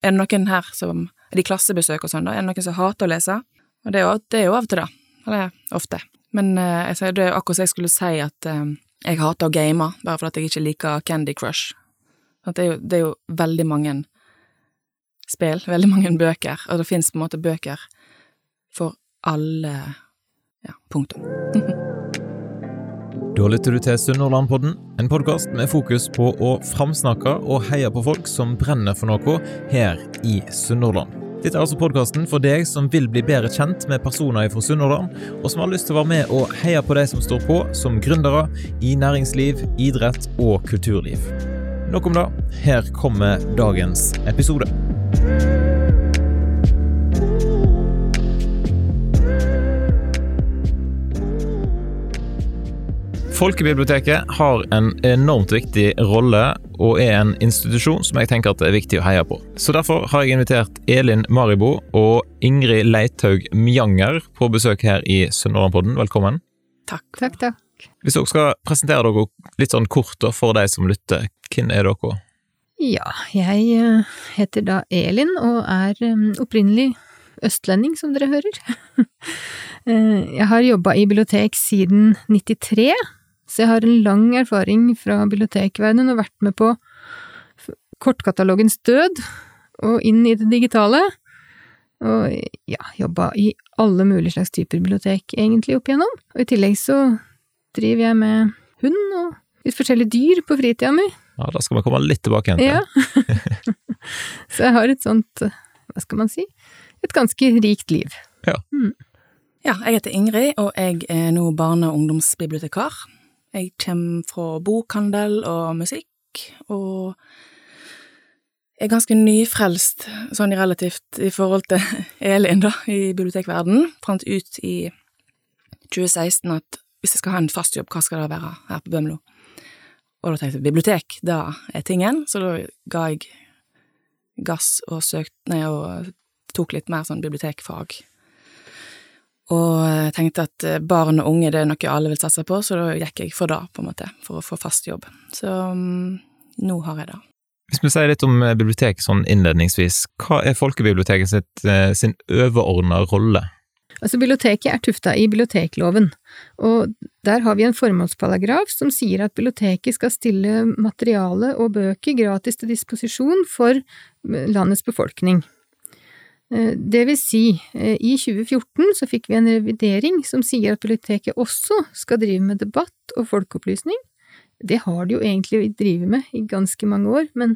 Er det noen her som Er de klassebesøk og sånn, da? Er det noen som hater å lese? Og det er jo, det er jo av og til, da. Eller ofte. Men uh, jeg det er akkurat som jeg skulle si at uh, jeg hater å game, bare fordi jeg ikke liker Candy Crush. Det er, jo, det er jo veldig mange spill, veldig mange bøker, og det fins på en måte bøker for alle Ja, punktum. Da lytter du til Sunnhordlandpodden, en podkast med fokus på å framsnakke og heie på folk som brenner for noe her i Sunnhordland. Dette er altså podkasten for deg som vil bli bedre kjent med personer fra Sunnhordland, og som har lyst til å være med og heie på de som står på som gründere i næringsliv, idrett og kulturliv. Nok om det. Her kommer dagens episode. Folkebiblioteket har en enormt viktig rolle og er en institusjon som jeg tenker at det er viktig å heie på. Så Derfor har jeg invitert Elin Maribo og Ingrid Leithaug Mjanger på besøk her i Sunnhordlandpodden. Velkommen. Takk. Takk, takk. Hvis dere skal presentere dere litt sånn kort for de som lytter, hvem er dere? Ja, jeg eh, heter da Elin og er eh, opprinnelig østlending, som dere hører. Eh, jeg har jobba i bibliotek siden 93, så jeg har en lang erfaring fra bibliotekverdenen og vært med på kortkatalogens død og inn i det digitale. Og ja, jobba i alle mulige slags typer bibliotek egentlig opp igjennom. Og i tillegg så driver jeg med hund og litt forskjellige dyr på fritida mi. Ja, Da skal vi komme litt tilbake igjen til. Ja. så jeg har et sånt, hva skal man si, et ganske rikt liv. Ja. Mm. Ja, jeg heter Ingrid, og jeg er nå barne- og ungdomsbibliotekar. Jeg kommer fra bokhandel og musikk, og er ganske nyfrelst, sånn relativt i forhold til Elin, da, i bibliotekverden. Fant ut i 2016 at hvis jeg skal ha en fast jobb, hva skal det være her på Bømlo? Og da tenkte jeg bibliotek, da er tingen, så da ga jeg gass og søkte, nei, og tok litt mer sånn bibliotekfag. Og jeg tenkte at eh, barn og unge det er noe alle vil satse på, så da gikk jeg for det, på en måte, for å få fast jobb. Så um, nå har jeg det. Hvis vi sier litt om biblioteket bibliotek sånn innledningsvis, hva er folkebiblioteket sitt, eh, sin overordna rolle? Altså, biblioteket er tufta i bibliotekloven, og der har vi en formålsparagraf som sier at biblioteket skal stille materiale og bøker gratis til disposisjon for landets befolkning. Det vil si, i 2014 så fikk vi en revidering som sier at biblioteket også skal drive med debatt og folkeopplysning. Det har de jo egentlig drevet med i ganske mange år, men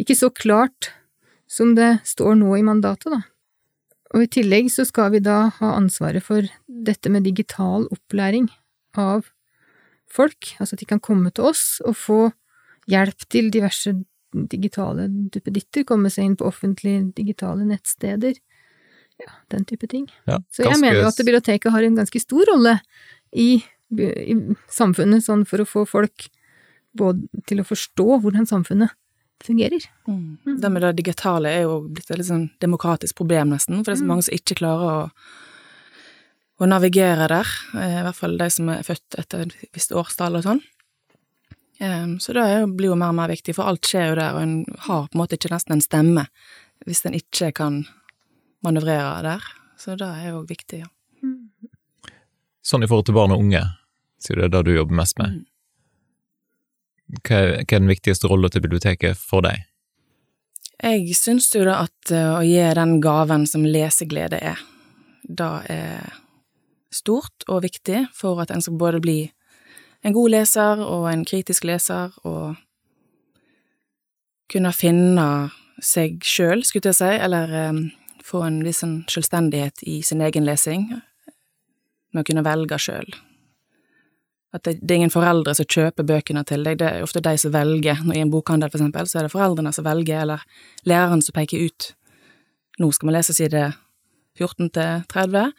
ikke så klart som det står nå i mandatet, da. Og i tillegg så skal vi da ha ansvaret for dette med digital opplæring av folk, altså at de kan komme til oss og få hjelp til diverse digitale duppeditter, komme seg inn på offentlige digitale nettsteder, ja, den type ting. Ja, Så jeg ganske- mener jo at biblioteket har en ganske stor rolle i, i samfunnet, sånn for å få folk både til å forstå hvordan samfunnet fungerer. Det med det digitale er jo blitt et litt sånn demokratisk problem, nesten, for det er så mange som ikke klarer å, å navigere der, eh, i hvert fall de som er født etter et visst årstall og sånn. Em, Så det blir jo mer og mer viktig, for alt skjer jo der, og en har på en måte ikke nesten en stemme hvis en ikke kan manøvrere der. Så det er jo viktig, ja. Sånn i forhold til barn og unge, sier du det er det du jobber mest med. Mm. Hva er, hva er den viktigste rolla til biblioteket for deg? Jeg syns jo da at eh, å gi den gaven som leseglede er, da er stort og viktig for at en skal både bli en god leser og en kritisk leser, og kunne finne seg sjøl, skulle jeg si, eller um, få en viss sånn selvstendighet i sin egen lesing, med å kunne velge sjøl. At det, det er ingen foreldre som kjøper bøkene til deg, det er ofte de som velger. Når I en bokhandel, for eksempel, så er det foreldrene som velger, eller læreren som peker ut. Nå skal vi lese side 14 til 30,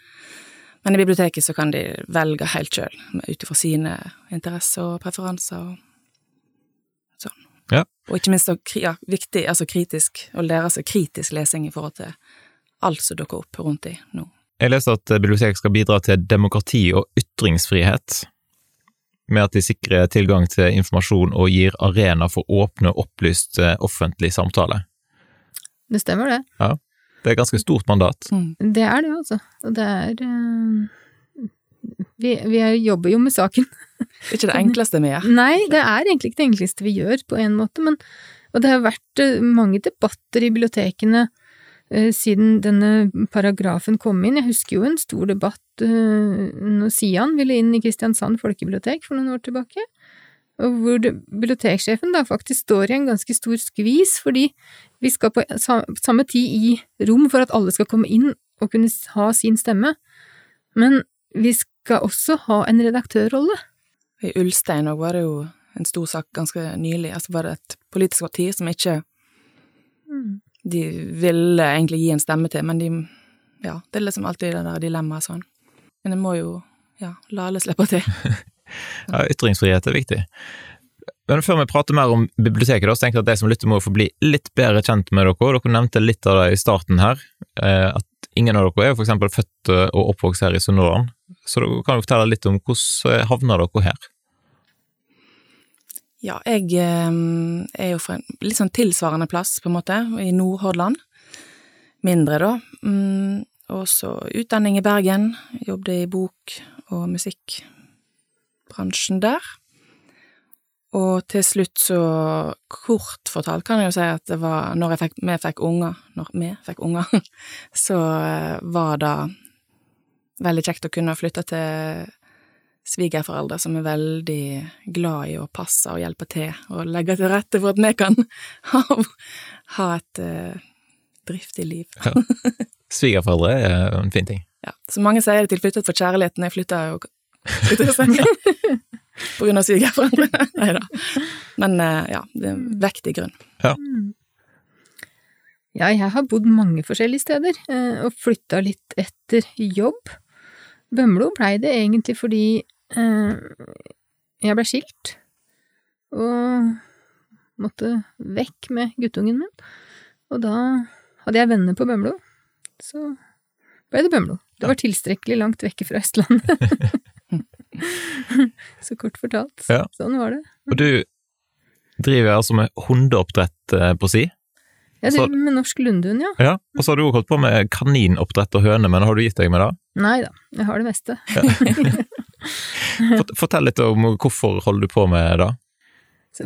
men i biblioteket så kan de velge helt sjøl, ut ifra sine interesser og preferanser og sånn. Ja. Og ikke minst ja, viktig, altså kritisk, å lære seg kritisk lesing i forhold til alt som dukker opp rundt i nå. Jeg leste at biblioteket skal bidra til demokrati og ytringsfrihet, med at de sikrer tilgang til informasjon og gir arena for åpne opplyst offentlig samtale. Det stemmer, det. Det er ganske stort mandat. Mm. Det er det, altså. Og det er eh, vi, vi er- jobber jo med saken. Det er ikke det enkleste vi gjør. Nei, det er egentlig ikke det enkleste vi gjør, på en måte, men Og det har vært eh, mange debatter i bibliotekene eh, siden denne paragrafen kom inn. Jeg husker jo en stor debatt når Sian ville inn i Kristiansand folkebibliotek for noen år tilbake. Og hvor biblioteksjefen da faktisk står i en ganske stor skvis, fordi vi skal på samme tid i rom for at alle skal komme inn og kunne ha sin stemme, men vi skal også ha en redaktørrolle. I Ulstein òg var det jo en stor sak ganske nylig. Altså var det et politisk parti som ikke de ville egentlig gi en stemme til, men de Ja, det er liksom alltid det der dilemmaet sånn. Men jeg må jo ja, la alle slippe til. Ja, ytringsfrihet er viktig. Men før vi prater mer om biblioteket, da, så tenkte jeg at de som lytter må få bli litt bedre kjent med dere. Dere nevnte litt av det i starten her, eh, at ingen av dere er eksempel født eh, og oppvokst her i Sunnhordland. Så dere kan jo fortelle litt om hvordan havna dere her? Ja, jeg eh, er jo fra en litt sånn tilsvarende plass, på en måte, i Nordhordland. Mindre, da. Mm, og så utdanning i Bergen. Jobbet i bok- og musikkbransjen der. Og til slutt så, kort fortalt, kan jeg jo si at det var når jeg fikk, vi fikk unger, når vi fikk unger, så eh, var det veldig kjekt å kunne flytte til svigerforeldre som er veldig glad i å passe og hjelpe til og legge til rette for at vi kan ha, ha et uh, driftig liv. Svigerforeldre er en fin ting. Ja. Så mange sier det til flyttet for kjærligheten, jeg flytta jo. På grunn av svigerforeldrene. Nei da. Men eh, ja, det er en vektig grunn. Ja, jeg har bodd mange forskjellige steder, eh, og flytta litt etter jobb. Bømlo blei det egentlig fordi eh, jeg blei skilt, og måtte vekk med guttungen min. Og da hadde jeg venner på Bømlo, så blei det Bømlo. Det var tilstrekkelig langt vekke fra Østlandet. så kort fortalt, Ja. sånn var det. Og du driver altså med hundeoppdrett eh, på si, Jeg Så- driver med norsk lundehund, ja. ja. og så har du også holdt på med kaninoppdrett og høne, men har du gitt deg med det? Nei da, jeg har det meste. Fort- Fortell litt om hvorfor holder du på med det?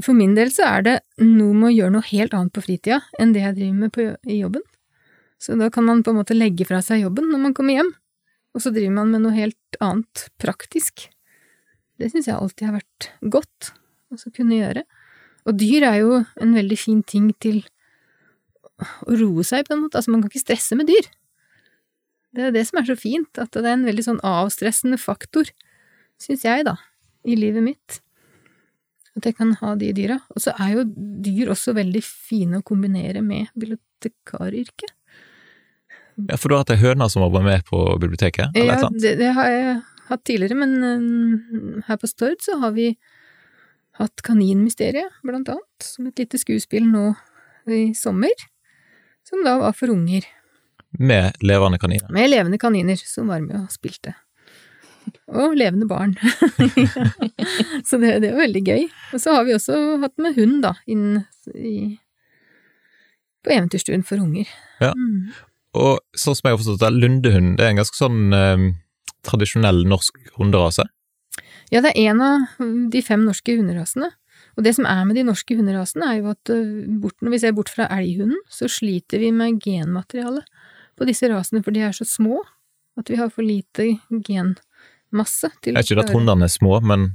For min del så er det noe med å gjøre noe helt annet på fritida enn det jeg driver med på, i jobben. Så da kan man på en måte legge fra seg jobben når man kommer hjem, og så driver man med noe helt annet praktisk. Det syns jeg alltid har vært godt å kunne gjøre. Og dyr er jo en veldig fin ting til å roe seg, på en måte. Altså, man kan ikke stresse med dyr. Det er det som er så fint, at det er en veldig sånn avstressende faktor, syns jeg, da, i livet mitt. At jeg kan ha de dyra. Og så er jo dyr også veldig fine å kombinere med bibliotekaryrket. Ja, For du har hatt ei høne som vært med på biblioteket? eller Ja, det, det har jeg hatt tidligere, men um, her på Stord så har vi hatt Kaninmysteriet, blant annet, som et lite skuespill nå i sommer, som da var for unger, Med levende kaniner. med levende kaniner som var med og spilte. Og levende barn. så det, det var veldig gøy. Og så har vi også hatt med hund, da, inn i på Eventyrstuen for unger. Ja. Mm. Og sånn som jeg har forstått det, lundehund det er en ganske sånn eh, tradisjonell norsk hunderase. Ja, det er en av de fem norske hunderasene. Og det som er med de norske hunderasene, er jo at øh, bort, når vi ser bort fra elghunden, så sliter vi med genmaterialet på disse rasene, for de er så små at vi har for lite genmasse til Det er ikke det at hundene er små, men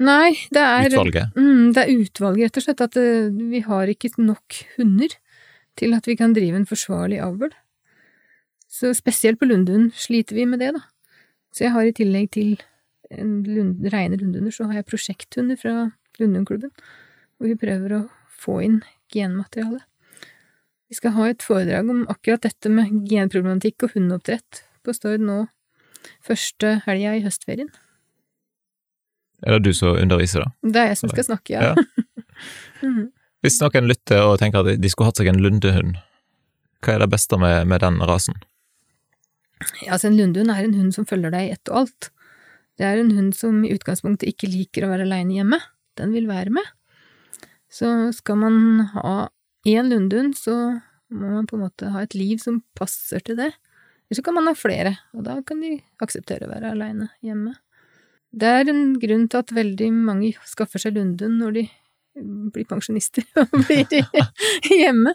Nei, det er utvalget. Mm, det er utvalget, rett og slett. At øh, vi har ikke nok hunder til at vi kan drive en forsvarlig avl. Så spesielt på Lundhund sliter vi med det, da. Så jeg har i tillegg til en lund, reine lundhunder, så har jeg prosjekthunder fra Lundhundklubben, hvor vi prøver å få inn genmateriale. Vi skal ha et foredrag om akkurat dette med genproblematikk og hundeoppdrett på Stord nå første helga i høstferien. Er det du som underviser, da? Det er jeg som skal snakke, ja. Mhm. Hvis noen lytter og tenker at de skulle hatt seg en lundehund, hva er det beste med, med den rasen? Altså en lundehund er en hund som følger deg i ett og alt. Det er en hund som i utgangspunktet ikke liker å være aleine hjemme. Den vil være med. Så skal man ha én lundehund, så må man på en måte ha et liv som passer til det. Eller så kan man ha flere, og da kan de akseptere å være aleine hjemme. Det er en grunn til at veldig mange skaffer seg lundhund når de blir pensjonister og blir hjemme.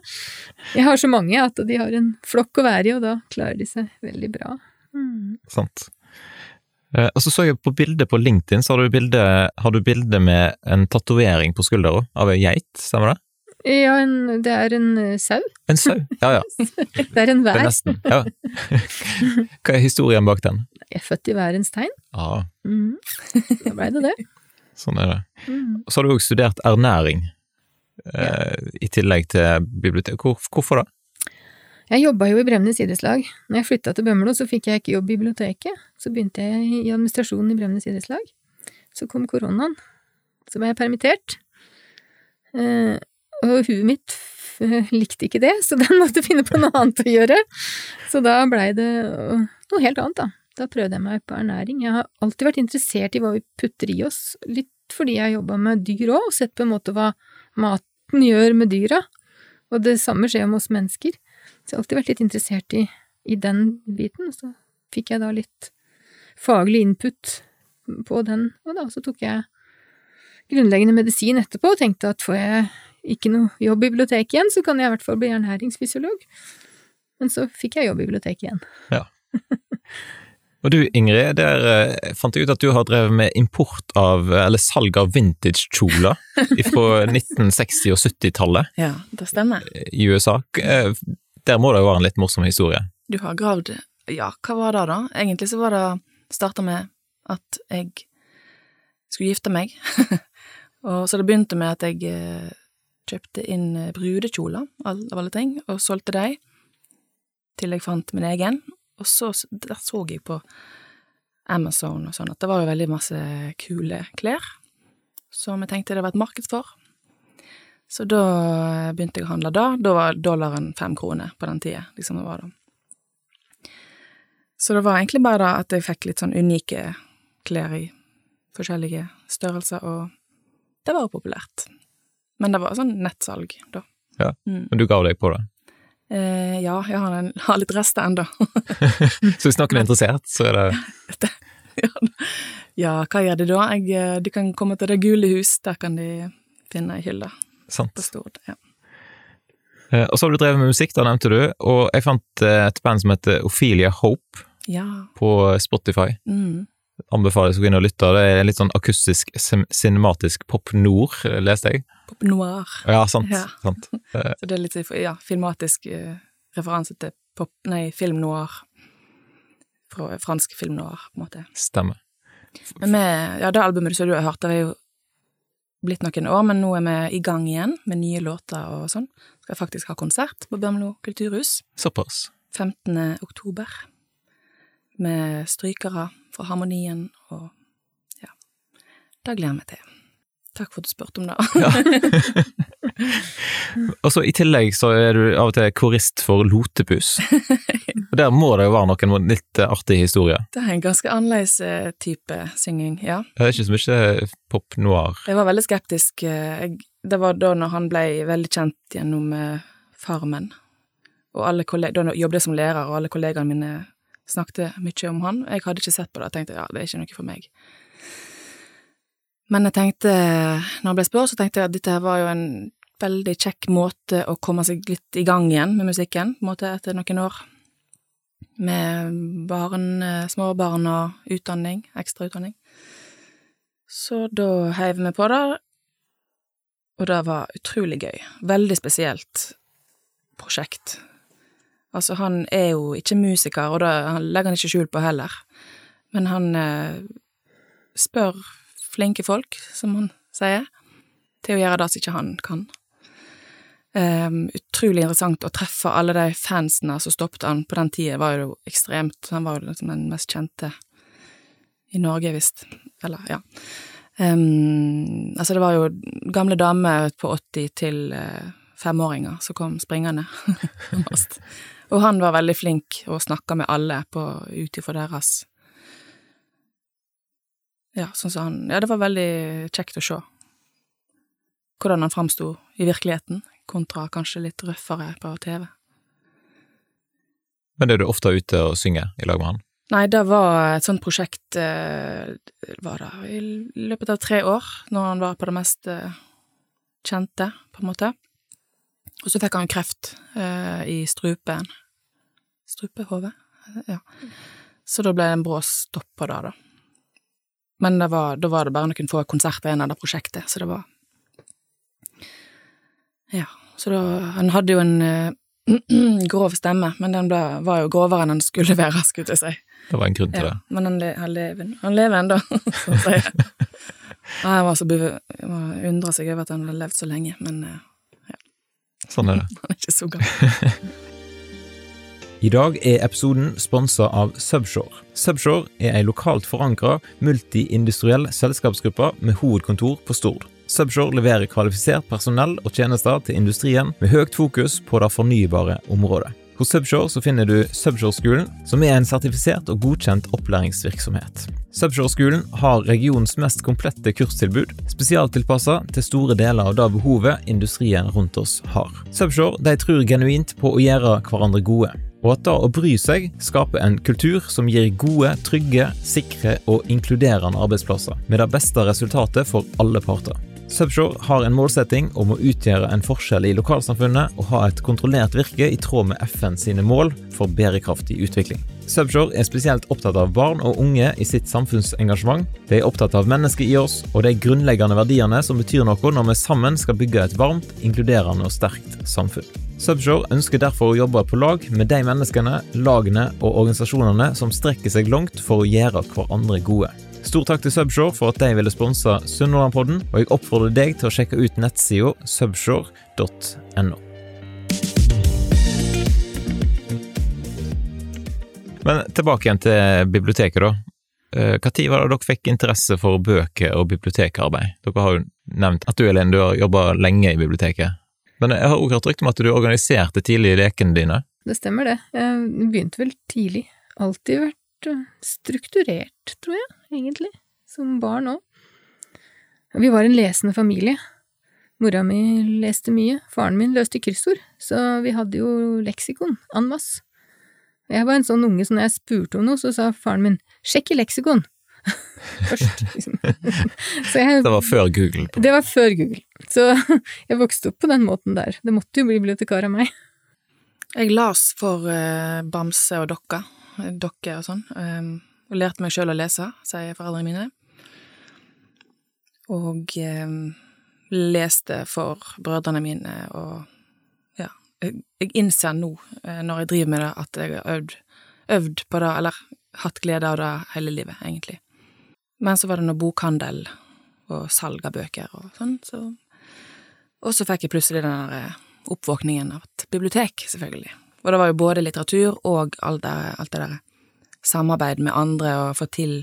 Jeg har så mange at de har en flokk å være i, og da klarer de seg veldig bra. Mm. Sant. Eh, og så så jeg på bildet på LinkedIn, så har du bilde, har du bilde med en tatovering på skuldra av ei geit, stemmer det? Ja, en, det er en uh, sau. En sau? Ja ja. det er en vær. er nesten. Ja. Hva er historien bak den? Jeg er født i værens tegn. Ja, Mm. Da blei det det. Sånn er det. Mm. Så har du òg studert ernæring, eh, i tillegg til bibliotek. Hvor, hvorfor det? Jeg jobba jo i Bremnes idrettslag. Når jeg flytta til Bømlo, så fikk jeg ikke jobb i biblioteket. Så begynte jeg i administrasjonen i Bremnes idrettslag. Så kom koronaen. Så ble jeg permittert. Eh, og huet mitt likte ikke det, så den måtte finne på noe annet å gjøre. Så da blei det noe helt annet, da. Da prøvde jeg meg på ernæring. Jeg har alltid vært interessert i hva vi putter i oss, litt fordi jeg jobba med dyr òg, og sett på en måte hva maten gjør med dyra. Og det samme skjer med oss mennesker. Så jeg har alltid vært litt interessert i, i den biten, så fikk jeg da litt faglig input på den, og da så tok jeg grunnleggende medisin etterpå og tenkte at får jeg ikke noe jobb i biblioteket igjen, så kan jeg i hvert fall bli ernæringsfysiolog. Men så fikk jeg jobb i biblioteket igjen. Og du Ingrid, der eh, fant jeg ut at du har drevet med import av, eller salg av vintage-kjoler fra 1960- og 70-tallet Ja, det stemmer. i USA. Eh, Der må det jo være en litt morsom historie. Du har gravd Ja, hva var det da? Egentlig så var det starta med at jeg skulle gifte meg. og så det begynte med at jeg eh, kjøpte inn brudekjoler, av alle ting, og solgte dem til jeg fant min egen. Og så der så jeg på Amazon og sånn at det var jo veldig masse kule klær som jeg tenkte det var et marked for. Så da begynte jeg å handle da. Da var dollaren fem kroner på den tida, liksom det var da. Så det var egentlig bare da at jeg fikk litt sånn unike klær i forskjellige størrelser, og det var jo populært. Men det var sånn nettsalg, da. Ja. Mm. Men du gav deg på det. Eh, ja, jeg har, en, har litt rester ennå. Så hvis noen er interessert, så er det ja, ja, hva gjør de da? Jeg, eh, de kan komme til Det gule hus, der kan de finne ei hylle sant. Stort, Ja. Eh, Og så har du drevet med musikk, da nevnte du, og jeg fant eh, et band som heter Ophelia Hope ja. på Spotify. Mm. Anbefales å gå inn og lytte. Det er litt sånn akustisk, cinematisk pop nord, eh, leste jeg. Pop noir. Ja, sant. Ja. sant. Så det er litt ja, filmatisk eh, referanse til pop, nei, film noir. Fra fransk film noir, på en måte. Stemmer. Men med, ja, det albumet som du har hørt, det har jo blitt noen år, men nå er vi i gang igjen med nye låter og sånn. Skal faktisk ha konsert på Bømlo kulturhus Såpass. 15. oktober. Med strykere fra Harmonien og ja. Det gleder jeg meg til. Takk for at du spurte om det. Og så i tillegg så er du av og til korist for Lotepus. Og der må det jo være noen litt eh, artige historier. Det er en ganske annerledes eh, type synging, ja. Det er ikke så mye pop noir. Jeg var veldig skeptisk. eh, det var da når han ble veldig kjent gjennom eh, Farmen. Og alle kolleg da jobbet jeg som lærer, og alle kollegaene mine snakket mye om han. Jeg hadde ikke sett på det, og tenkte ja, det er ikke noe for meg. Men jeg tenkte, når jeg ble spurt, så tenkte jeg at dette var jo en veldig kjekk måte å komme seg litt i gang igjen med musikken, på en måte etter noen år. Med barn, eh, småbarn og utdanning, ekstra utdanning. Så da heiv vi på der, og det var utrolig gøy. Veldig spesielt prosjekt. Altså, han er jo ikke musiker, og det legger han ikke skjul på heller, men han eh, spør flinke folk, som han sier, til å gjøre det som ikke han kan. Um, utrolig interessant å treffe alle de fansene som stoppet han på den tida, var jo ekstremt. Han var jo liksom den mest kjente i Norge, visst. Eller, ja. Um, altså, det var jo gamle damer på 80 til uh, femåringer som kom springende. Og han var veldig flink og snakka med alle ut ifra deres Ja, sånn som han Ja, det var veldig kjekt å se hvordan han framsto i virkeligheten, kontra kanskje litt røffere på TV. Men er du ofte ute og synger i lag med han? Nei, det var et sånt prosjekt eh, var det i løpet av tre år, når han var på det mest eh, kjente, på en måte. Og så fikk han kreft eh, i strupen. Strupehodet? Ja. Så da ble det en brå stopp på det, da. Men var, da var det bare noen få konserter igjen av det prosjektet, så det var Ja, så da Han hadde jo en uh, grov stemme, men den ble, var jo grovere enn den skulle være, skulle jeg si. Det var en grunn til Ja, det. men han, le, han lever Han lever ennå, sier jeg. Og Jeg var så undra seg over at han hadde levd så lenge, men ja Sånn er det. han er ikke så gammel. I dag er episoden sponsa av Subshore. Subshore er ei lokalt forankra multiindustriell selskapsgruppe med hovedkontor på Stord. Subshore leverer kvalifisert personell og tjenester til industrien med høyt fokus på det fornybare området. Hos Subshore så finner du Subshore-skolen, som er en sertifisert og godkjent opplæringsvirksomhet. Subshore-skolen har regionens mest komplette kurstilbud, spesialtilpassa til store deler av det behovet industrien rundt oss har. Subshore de tror genuint på å gjøre hverandre gode, og at det å bry seg skaper en kultur som gir gode, trygge, sikre og inkluderende arbeidsplasser, med det beste resultatet for alle parter. Subshore har en målsetting om å utgjøre en forskjell i lokalsamfunnet og ha et kontrollert virke i tråd med FN sine mål for bærekraftig utvikling. Subshore er spesielt opptatt av barn og unge i sitt samfunnsengasjement. De er opptatt av mennesket i oss og de grunnleggende verdiene som betyr noe når vi sammen skal bygge et varmt, inkluderende og sterkt samfunn. Subshore ønsker derfor å jobbe på lag med de menneskene, lagene og organisasjonene som strekker seg langt for å gjøre hverandre gode. Stor takk til Subshore for at de ville sponse Sunnhordlandpodden, og jeg oppfordrer deg til å sjekke ut nettsida subshore.no. Men tilbake igjen til biblioteket, da. Når var det dere fikk interesse for bøker og bibliotekarbeid? Dere har jo nevnt at du, Elin, du har jobba lenge i biblioteket. Men jeg har også hørt rykte om at du organiserte tidlig lekene dine. Det stemmer det. Jeg begynte vel tidlig. Alltid vært eh, strukturert, tror jeg, egentlig. Som barn òg. Vi var en lesende familie. Mora mi leste mye, faren min løste kryssord, så vi hadde jo leksikon en masse. Jeg var en sånn unge, så når jeg spurte om noe, så sa faren min sjekk i leksikon! Først, liksom. så jeg Det var før Google. det var før Google, så jeg vokste opp på den måten der. Det måtte jo bli bibliotekar av meg. Jeg las for eh, Bamse og Dokka, eh, Dokke og sånn, eh, og lærte meg sjøl å lese, sier foreldrene mine. Og eh, leste for brødrene mine, og ja, jeg innser nå, eh, når jeg driver med det, at jeg har øvd, øvd på det, eller hatt glede av det hele livet, egentlig. Men så var det noe bokhandel og salg av bøker og sånn, så Og så fikk jeg plutselig den der eh, oppvåkningen av et bibliotek, selvfølgelig. Og det var jo både litteratur og alt det, der samarbeid med andre og få til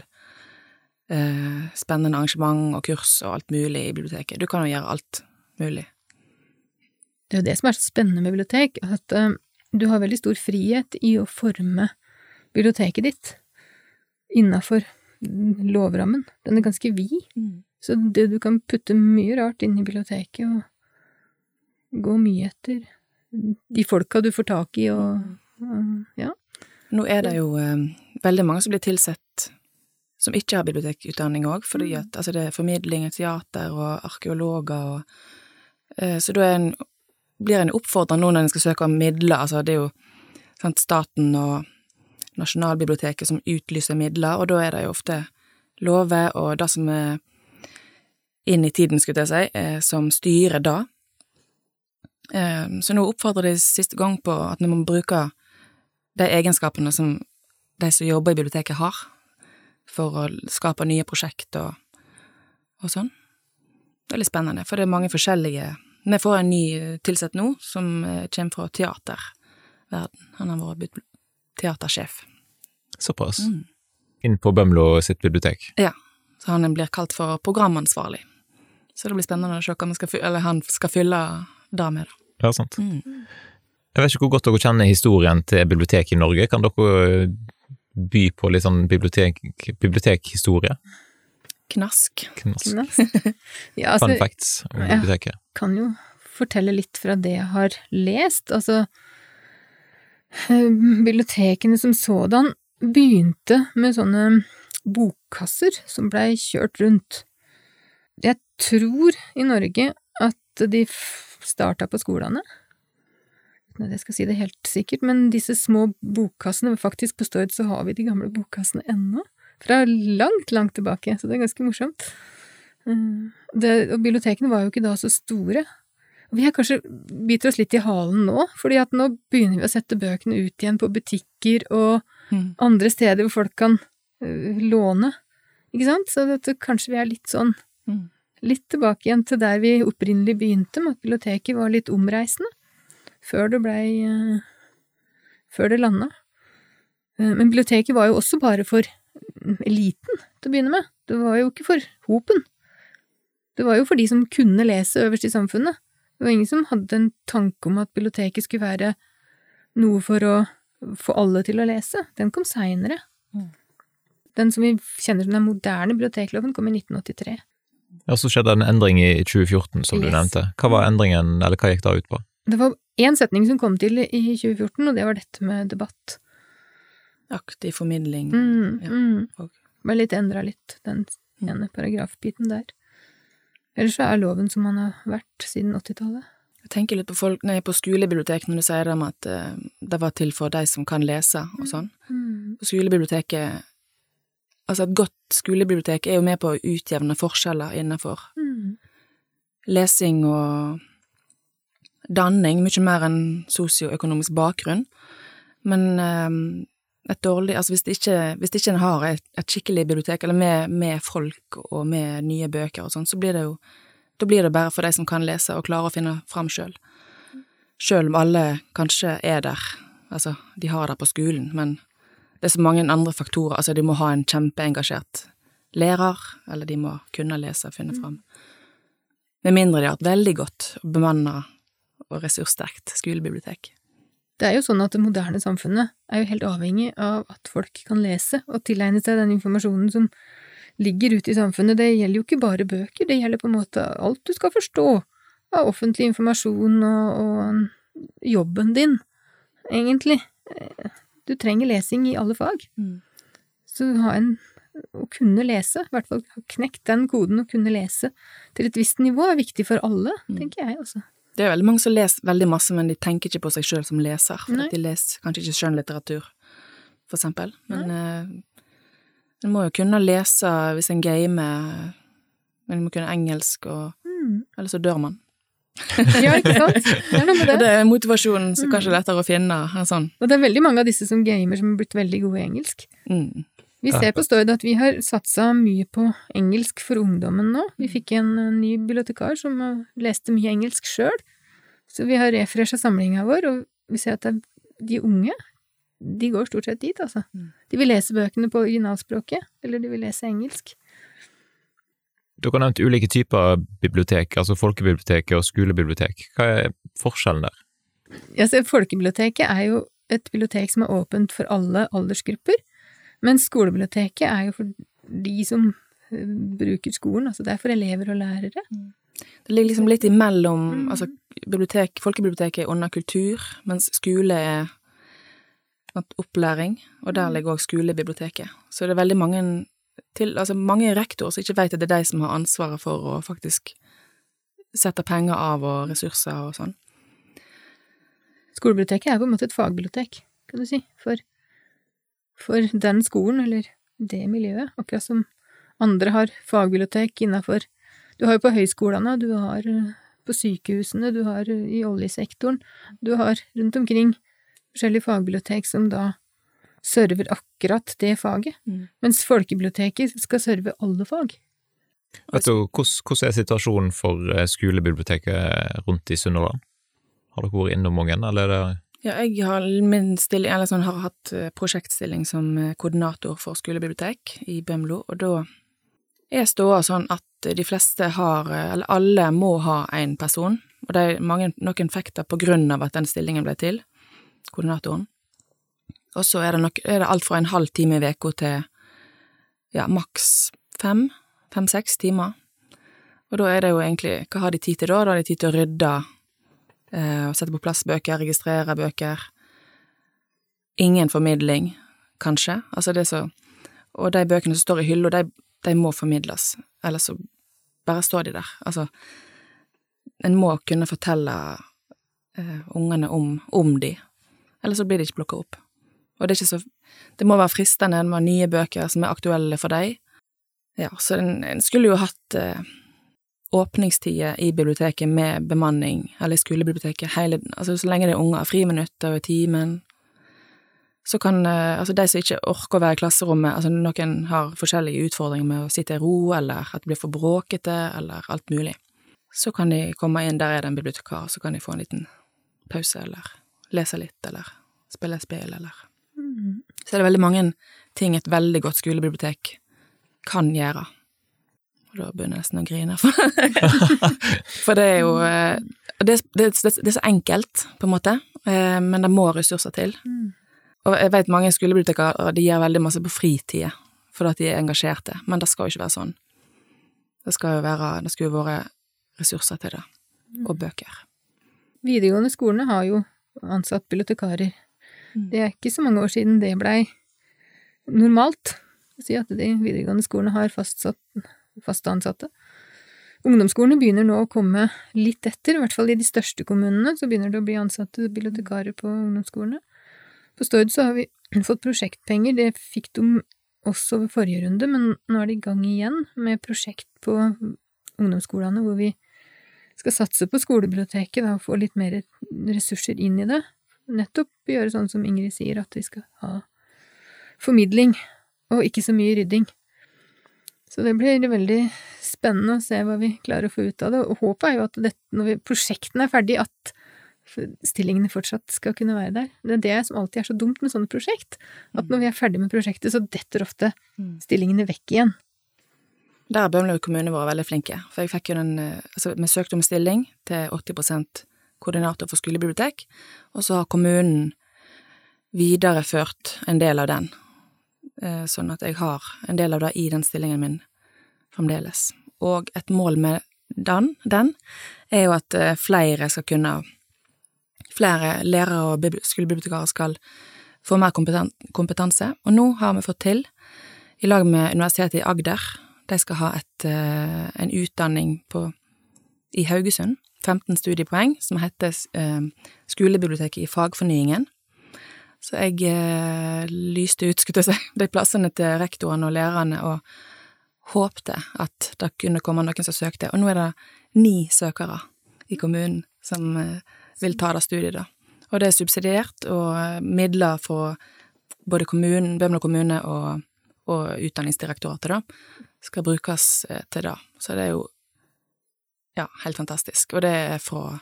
eh, spennende arrangement og kurs og alt mulig i biblioteket. Du kan jo gjøre alt mulig. Det er jo det som er så spennende med bibliotek, at eh, du har veldig stor frihet i å forme biblioteket ditt innafor lovrammen. Den er ganske vid, så det, du kan putte mye rart inn i biblioteket og gå mye etter de folka du får tak i og, og ja. Nå er det jo eh, veldig mange som blir tilsett som ikke har bibliotekutdanning òg, fordi at altså det er formidling, teater og arkeologer og eh, Så da en, blir en oppfordra nå når en skal søke om midler, altså det er jo sant, staten og Nasjonalbiblioteket som utlyser midler, og da er det jo ofte lover og det som er inn i tiden, skulle jeg si, eh, som styrer det. Eh, så nå oppfordrer de siste gang på at når man bruker de egenskapene som de som jobber i biblioteket har, for å skape nye prosjekt og, og sånn. Det er litt spennende, for det er mange forskjellige Vi får en ny tilsatt nå, som eh, kommer fra teaterverden. Han har vært teatersjef. Såpass. Mm. Inn på Bømlo sitt bibliotek. Ja, så han blir kalt for programansvarlig. Så det blir spennende å se hva skal, eller han skal fylle det med, da. Ja, sant. Mm. Jeg vet ikke hvor godt dere kjenner historien til biblioteket i Norge. Kan dere by på litt sånn bibliotek, bibliotekhistorie? Knask. Knas. ja, Fun altså, facts om biblioteket. Jeg kan jo fortelle litt fra det jeg har lest. Altså, eh, bibliotekene som sådan begynte med sånne bokkasser som blei kjørt rundt. Jeg tror i Norge at de starta på skolene, uten at jeg skal si det helt sikkert, men disse små bokkassene, faktisk på Stord så har vi de gamle bokkassene ennå, fra langt, langt tilbake, så det er ganske morsomt. Eh, det, og bibliotekene var jo ikke da så store. Vi har kanskje biter oss litt i halen nå, fordi at nå begynner vi å sette bøkene ut igjen på butikker og mm. andre steder hvor folk kan uh, låne, ikke sant? Så det, kanskje vi er litt sånn mm. Litt tilbake igjen til der vi opprinnelig begynte, biblioteket var litt omreisende, før det blei uh, Før det landa. Uh, men biblioteket var jo også bare for eliten til å begynne med, det var jo ikke for hopen. Det var jo for de som kunne lese øverst i samfunnet. Det var ingen som hadde en tanke om at biblioteket skulle være noe for å få alle til å lese. Den kom seinere. Mm. Den som vi kjenner som den moderne bibliotekloven, kom i 1983. Ja, Så skjedde en endring i 2014, som yes. du nevnte. Hva var endringen, eller hva gikk da ut på? Det var én setning som kom til i 2014, og det var dette med debatt. Aktiv formidling. Mm, ja. mm. Bare litt endra litt, den ene paragrafbiten der. Ellers så er loven som han har vært siden 80-tallet. Jeg tenker litt på folk nei, på skolebibliotek når du sier det at uh, det var til for de som kan lese og sånn. Mm. På skolebiblioteket Altså, et godt skolebibliotek er jo med på å utjevne forskjeller innenfor mm. lesing og danning, mye mer enn sosioøkonomisk bakgrunn. Men um, et dårlig Altså hvis, det ikke, hvis ikke en har et, et, skikkelig bibliotek, eller med, med, folk og med nye bøker og sånn, så blir det jo Da blir det bare for de som kan lese og klarer å finne fram sjøl. Sjøl om alle kanskje er der, altså de har det på skolen, men det er så mange andre faktorer, altså de må ha en kjempeengasjert lærer, eller de må kunne lese og finne fram. Med mindre de har et veldig godt bemanna og ressurssterkt skolebibliotek. Det er jo sånn at det moderne samfunnet er jo helt avhengig av at folk kan lese og tilegne seg den informasjonen som ligger ute i samfunnet. Det gjelder jo ikke bare bøker, det gjelder på en måte alt du skal forstå av offentlig informasjon og, og jobben din, egentlig. Du trenger lesing i alle fag. Mm. Så ha en å kunne lese, i hvert fall ha knekt den koden å kunne lese til et visst nivå, er viktig for alle, mm. tenker jeg også. Det er veldig mange som leser veldig masse, men de tenker ikke på seg sjøl som leser, for at de leser kanskje ikke skjønnlitteratur, for eksempel. Men uh, en må jo kunne lese hvis en gamer, men en må kunne engelsk, og mm. Eller så dør man. Ja, ikke sant? Det er noe med det. det er motivasjonen som mm. kanskje er lettere å finne. Sånn. Og det er veldig mange av disse som gamer som har blitt veldig gode i engelsk. Mm. Vi ser på Stord at vi har satsa mye på engelsk for ungdommen nå. Vi fikk en ny bibliotekar som leste mye engelsk sjøl, så vi har refresha samlinga vår, og vi ser at de unge, de går stort sett dit, altså. Mm. De vil lese bøkene på originalspråket, eller de vil lese engelsk. Dere har nevnt ulike typer bibliotek, altså folkebiblioteket og skolebibliotek. Hva er forskjellen der? Ja, så folkebiblioteket er jo et bibliotek som er åpent for alle aldersgrupper. Men skolebiblioteket er jo for de som eh, bruker skolen, altså det er for elever og lærere. Mm. Det ligger liksom litt imellom, mm. altså bibliotek, folkebiblioteket er under kultur, mens skole er opplæring, og der mm. ligger òg skolebiblioteket. Så det er veldig mange til, altså mange rektorer som ikke vet at det er de som har ansvaret for å faktisk sette penger av og ressurser og sånn. Skolebiblioteket er på en måte et fagbibliotek, kan du si, for for den skolen, eller det miljøet, akkurat som andre har fagbibliotek innafor Du har jo på høyskolene, du har eh, på sykehusene, du har eh, i oljesektoren, du har rundt omkring forskjellige fagbibliotek som da server akkurat det faget, mm. mens folkebiblioteket skal serve alle fag. Vet du, hvordan er situasjonen for eh, skolebiblioteket rundt i Sunnhordland? Har dere vært innom mange, eller er det ja, jeg har min stilling, eller sånn, har hatt eh, prosjektstilling som eh, koordinator for skolebibliotek i Bømlo, og da er ståa sånn at de fleste har, eller alle må ha én person, og det er mange, noen fikk det på grunn av at den stillingen ble til, koordinatoren. Og så er det, nok, er det alt fra en halv time i uka til ja, maks fem, fem-seks timer. Og da er det jo egentlig, hva har de tid til da? Da har de tid til å rydde Eh, og sette på plass bøker, registrere bøker. ingen formidling, kanskje. Altså det så Og de bøkene som står i hylla, de, de må formidles, ellers så bare står de der. Altså, en må kunne fortelle eh, ungene om, om de, ellers så blir de ikke plukka opp. Og det er ikke så Det må være fristende med nye bøker som er aktuelle for deg. Ja, så en, en skulle jo hatt eh, åpningstider i biblioteket med bemanning, eller i skolebiblioteket, hele Altså så lenge det er unger, friminutter og timen, så kan eh, altså de som ikke orker å være i klasserommet, altså noen har forskjellige utfordringer med å sitte i ro, eller at det blir for bråkete, eller alt mulig, så kan de komme inn, der er det en bibliotekar, så kan de få en liten pause, eller lese litt, eller spille spill, eller. Så er det veldig mange ting et veldig godt skolebibliotek kan gjøre. Og da begynner jeg nesten å grine, for, for det er jo eh, det, det, det, det er så enkelt, på en måte, eh, men det må ressurser til. Mm. Og jeg vet mange skolebibliotekere de gjør veldig masse på fritida, fordi at de er engasjerte, men det skal jo ikke være sånn. Det skal jo være, det skulle jo vært ressurser til det, og bøker. Videregående skolene har jo ansatt bibliotekarer. Mm. Det er ikke så mange år siden det blei normalt å si at de videregående skolene har fastsatt, fast ansatte. Ungdomsskolene begynner nå å komme litt etter, i hvert fall i de største kommunene, så begynner det å bli ansatte bibliotekarer på ungdomsskolene. På Stord så har vi fått prosjektpenger, det fikk de også ved forrige runde, men nå er de i gang igjen med prosjekt på ungdomsskolene hvor vi skal satse på skolebiblioteket da, og få litt mer ressurser inn i det. Nettopp gjøre sånn som Ingrid sier, at vi skal ha formidling, og ikke så mye rydding. Så det blir veldig spennende å se hva vi klarer å få ut av det, og håpet er jo at dette, når vi, prosjektene er ferdig, at stillingene fortsatt skal kunne være der. Det er det som alltid er så dumt med sånne prosjekt, at når vi er ferdig med prosjektet, så detter ofte stillingene vekk igjen. Der har Bømlo kommune vært veldig flinke, for jeg fikk jo den eh, Altså, vi søkte om stilling til 80 koordinator for skolebibliotek, og så har kommunen videreført en del av den, eh, sånn at jeg har en del av det i den stillingen min fremdeles. Og et mål med den, den er jo at eh, flere skal kunne Flere lærere og bibli- skolebibliotekarer skal få mer kompetanse, og nå har vi fått til, i lag med Universitetet i Agder, de skal ha et, eh, en utdanning på, i Haugesund, 15 studiepoeng, som heter eh, Skolebiblioteket i fagfornyingen. Så jeg eh, lyste ut, skulle jeg si, de plassene til rektorene og lærerne, og håpte at det kunne komme noen som søkte. Og nå er det ni søkere i kommunen som eh, vil ta det studiet, da. Og det er subsidiert, og eh, midler fra både kommunen, Bømlo kommune og, og Utdanningsdirektoratet, da, skal brukes eh, til det. Så det er jo ja, helt fantastisk. Og det er fra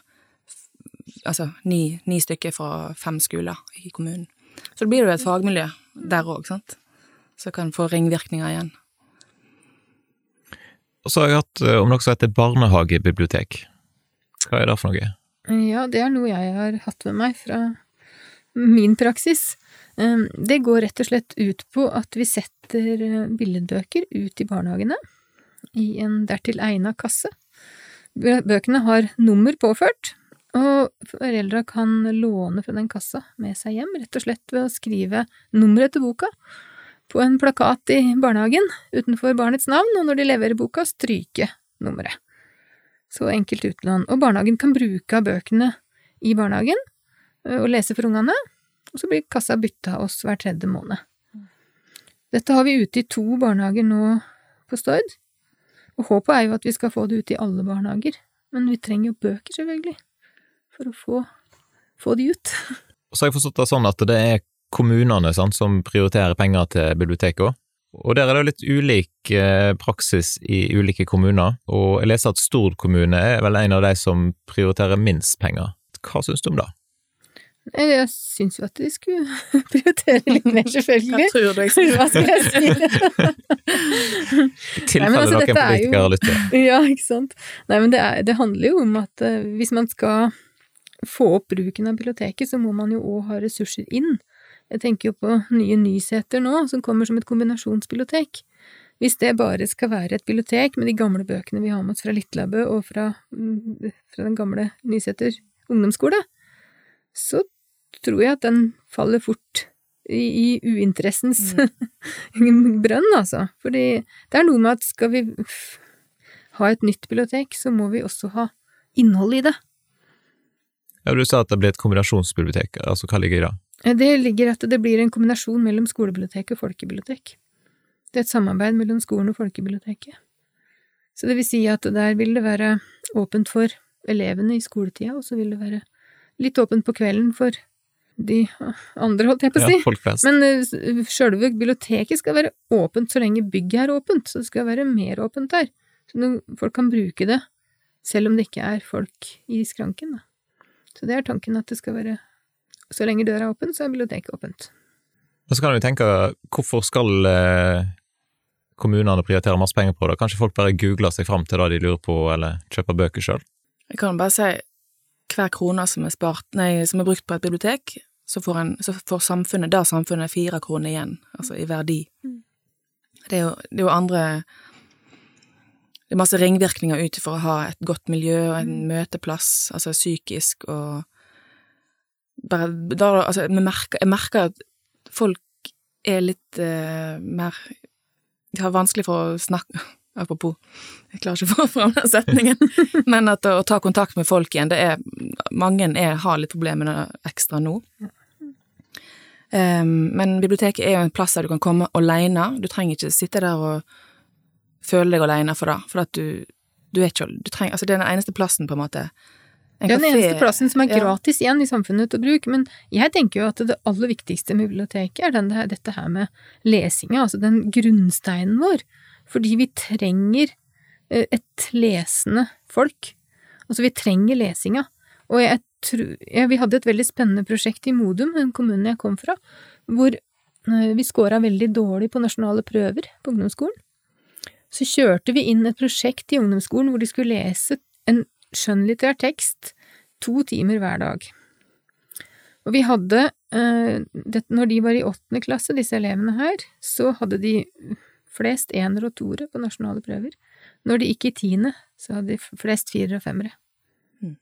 altså ni, ni stykker fra fem skoler i kommunen. Så det blir jo et fagmiljø der òg, sant, som kan få ringvirkninger igjen. Og så har jeg hatt eh, om noe som heter barnehagebibliotek. Hva er det for noe? Ja, det er noe jeg har hatt med meg fra min praksis. Um, Det går rett og slett ut på at vi setter eh, billedbøker ut i barnehagene i en dertil egna kasse. Bø- Bøkene har nummer påført, og foreldra kan låne fra den kassa med seg hjem, rett og slett ved å skrive nummeret til boka på en plakat i barnehagen utenfor barnets navn, og når de leverer boka, stryke nummeret. Så enkelt utlån. Og barnehagen kan bruke av bøkene i barnehagen og lese for ungene, og så blir kassa bytta oss hver tredje måned. Dette har vi ute i to barnehager nå på Stord, og håpet er jo at vi skal få det ut i alle barnehager, men vi trenger jo bøker, selvfølgelig, for å få, få de ut. Så har jeg forstått det sånn at det er kommunene sant, som prioriterer penger til bibliotekene. Og der er det litt ulik eh, praksis i ulike kommuner, og jeg leser at Stord kommune er vel en av de som prioriterer minst penger. Hva syns du om det? Eller Jeg syns jo at de skulle prioritere litt mer, selvfølgelig. tror du jeg Hva skal jeg si? I Nei, tilfelle men altså, noen er jo- politikere lytter. Ja, ikke sant. Nei, men det, er, det handler jo om at uh, hvis man skal få opp bruken av biblioteket, så må man jo òg ha ressurser inn. Jeg tenker jo på nye Nyseter nå, som kommer som et kombinasjonsbibliotek. Hvis det bare skal være et bibliotek med de gamle bøkene vi har med oss fra Litlabø og fra, mm, fra den gamle Nyseter ungdomsskole, så tror jeg at den faller fort i, i uinteressens brønn, altså. Fordi det er noe med at skal vi ha et nytt bibliotek, så må vi også ha innhold i det. Ja, Du sa at det blir et kombinasjonsbibliotek, altså hva ligger i det? Eh, det ligger at det blir en kombinasjon mellom skolebibliotek og folkebibliotek. Det er et samarbeid mellom skolen og folkebiblioteket. Så det vil si at der vil det være åpent for elevene i skoletida, og så vil det være litt åpent på kvelden for de andre, holdt jeg på å si. Ja, folk flest. Men uh, sjølve biblioteket skal være åpent så lenge bygget er åpent, så det skal være mer åpent der. Så folk kan bruke det, selv om det ikke er folk i skranken, da. Så det er tanken at det skal være Så lenge døra er åpen, så er biblioteket åpent. Og så kan du tenke, hvorfor skal eh, kommunene prioriterer masse penger på det. Kanskje folk bare googler seg fram til det de lurer på, eller kjøper bøker sjøl? Jeg kan bare si hver krone som er, spart, nei, som er brukt på et bibliotek, så får, en, så får samfunnet, da samfunnet, fire kroner igjen, altså i verdi. Mm. Det er jo, det er jo andre Det er masse ringvirkninger ut for å ha et godt miljø og en mm. møteplass, altså psykisk og bare da, altså, merker, jeg merker at folk er litt uh, mer de har vanskelig for å snakke Apropos, jeg klarer ikke å få fram den setningen, men at å ta kontakt med folk igjen, det er Mange er, har litt problemer med det ekstra nå. Um, men biblioteket er jo en plass der du kan komme aleine. Du trenger ikke sitte der og føle deg aleine for det, for at du, du er ikke du trenger, Altså, det er den eneste plassen, på en måte, det er den eneste plassen som er gratis ja. igjen i samfunnet til bruk, men jeg tenker jo at det aller viktigste med biblioteket er den, dette her med lesinga, altså den grunnsteinen vår, fordi vi trenger eh, et lesende folk. Altså, vi trenger lesinga. Og jeg tror ja, Vi hadde et veldig spennende prosjekt i Modum, den kommunen jeg kom fra, hvor eh, vi scora veldig dårlig på nasjonale prøver på ungdomsskolen. Så kjørte vi inn et prosjekt i ungdomsskolen hvor de skulle lese en skjønnlitterær tekst to timer hver dag. Og vi hadde, eh, når de var i åttende klasse, disse elevene her, så hadde de flest ener og toere på nasjonale prøver. Når de gikk i tiende, så hadde de flest firere og femmere. Mm.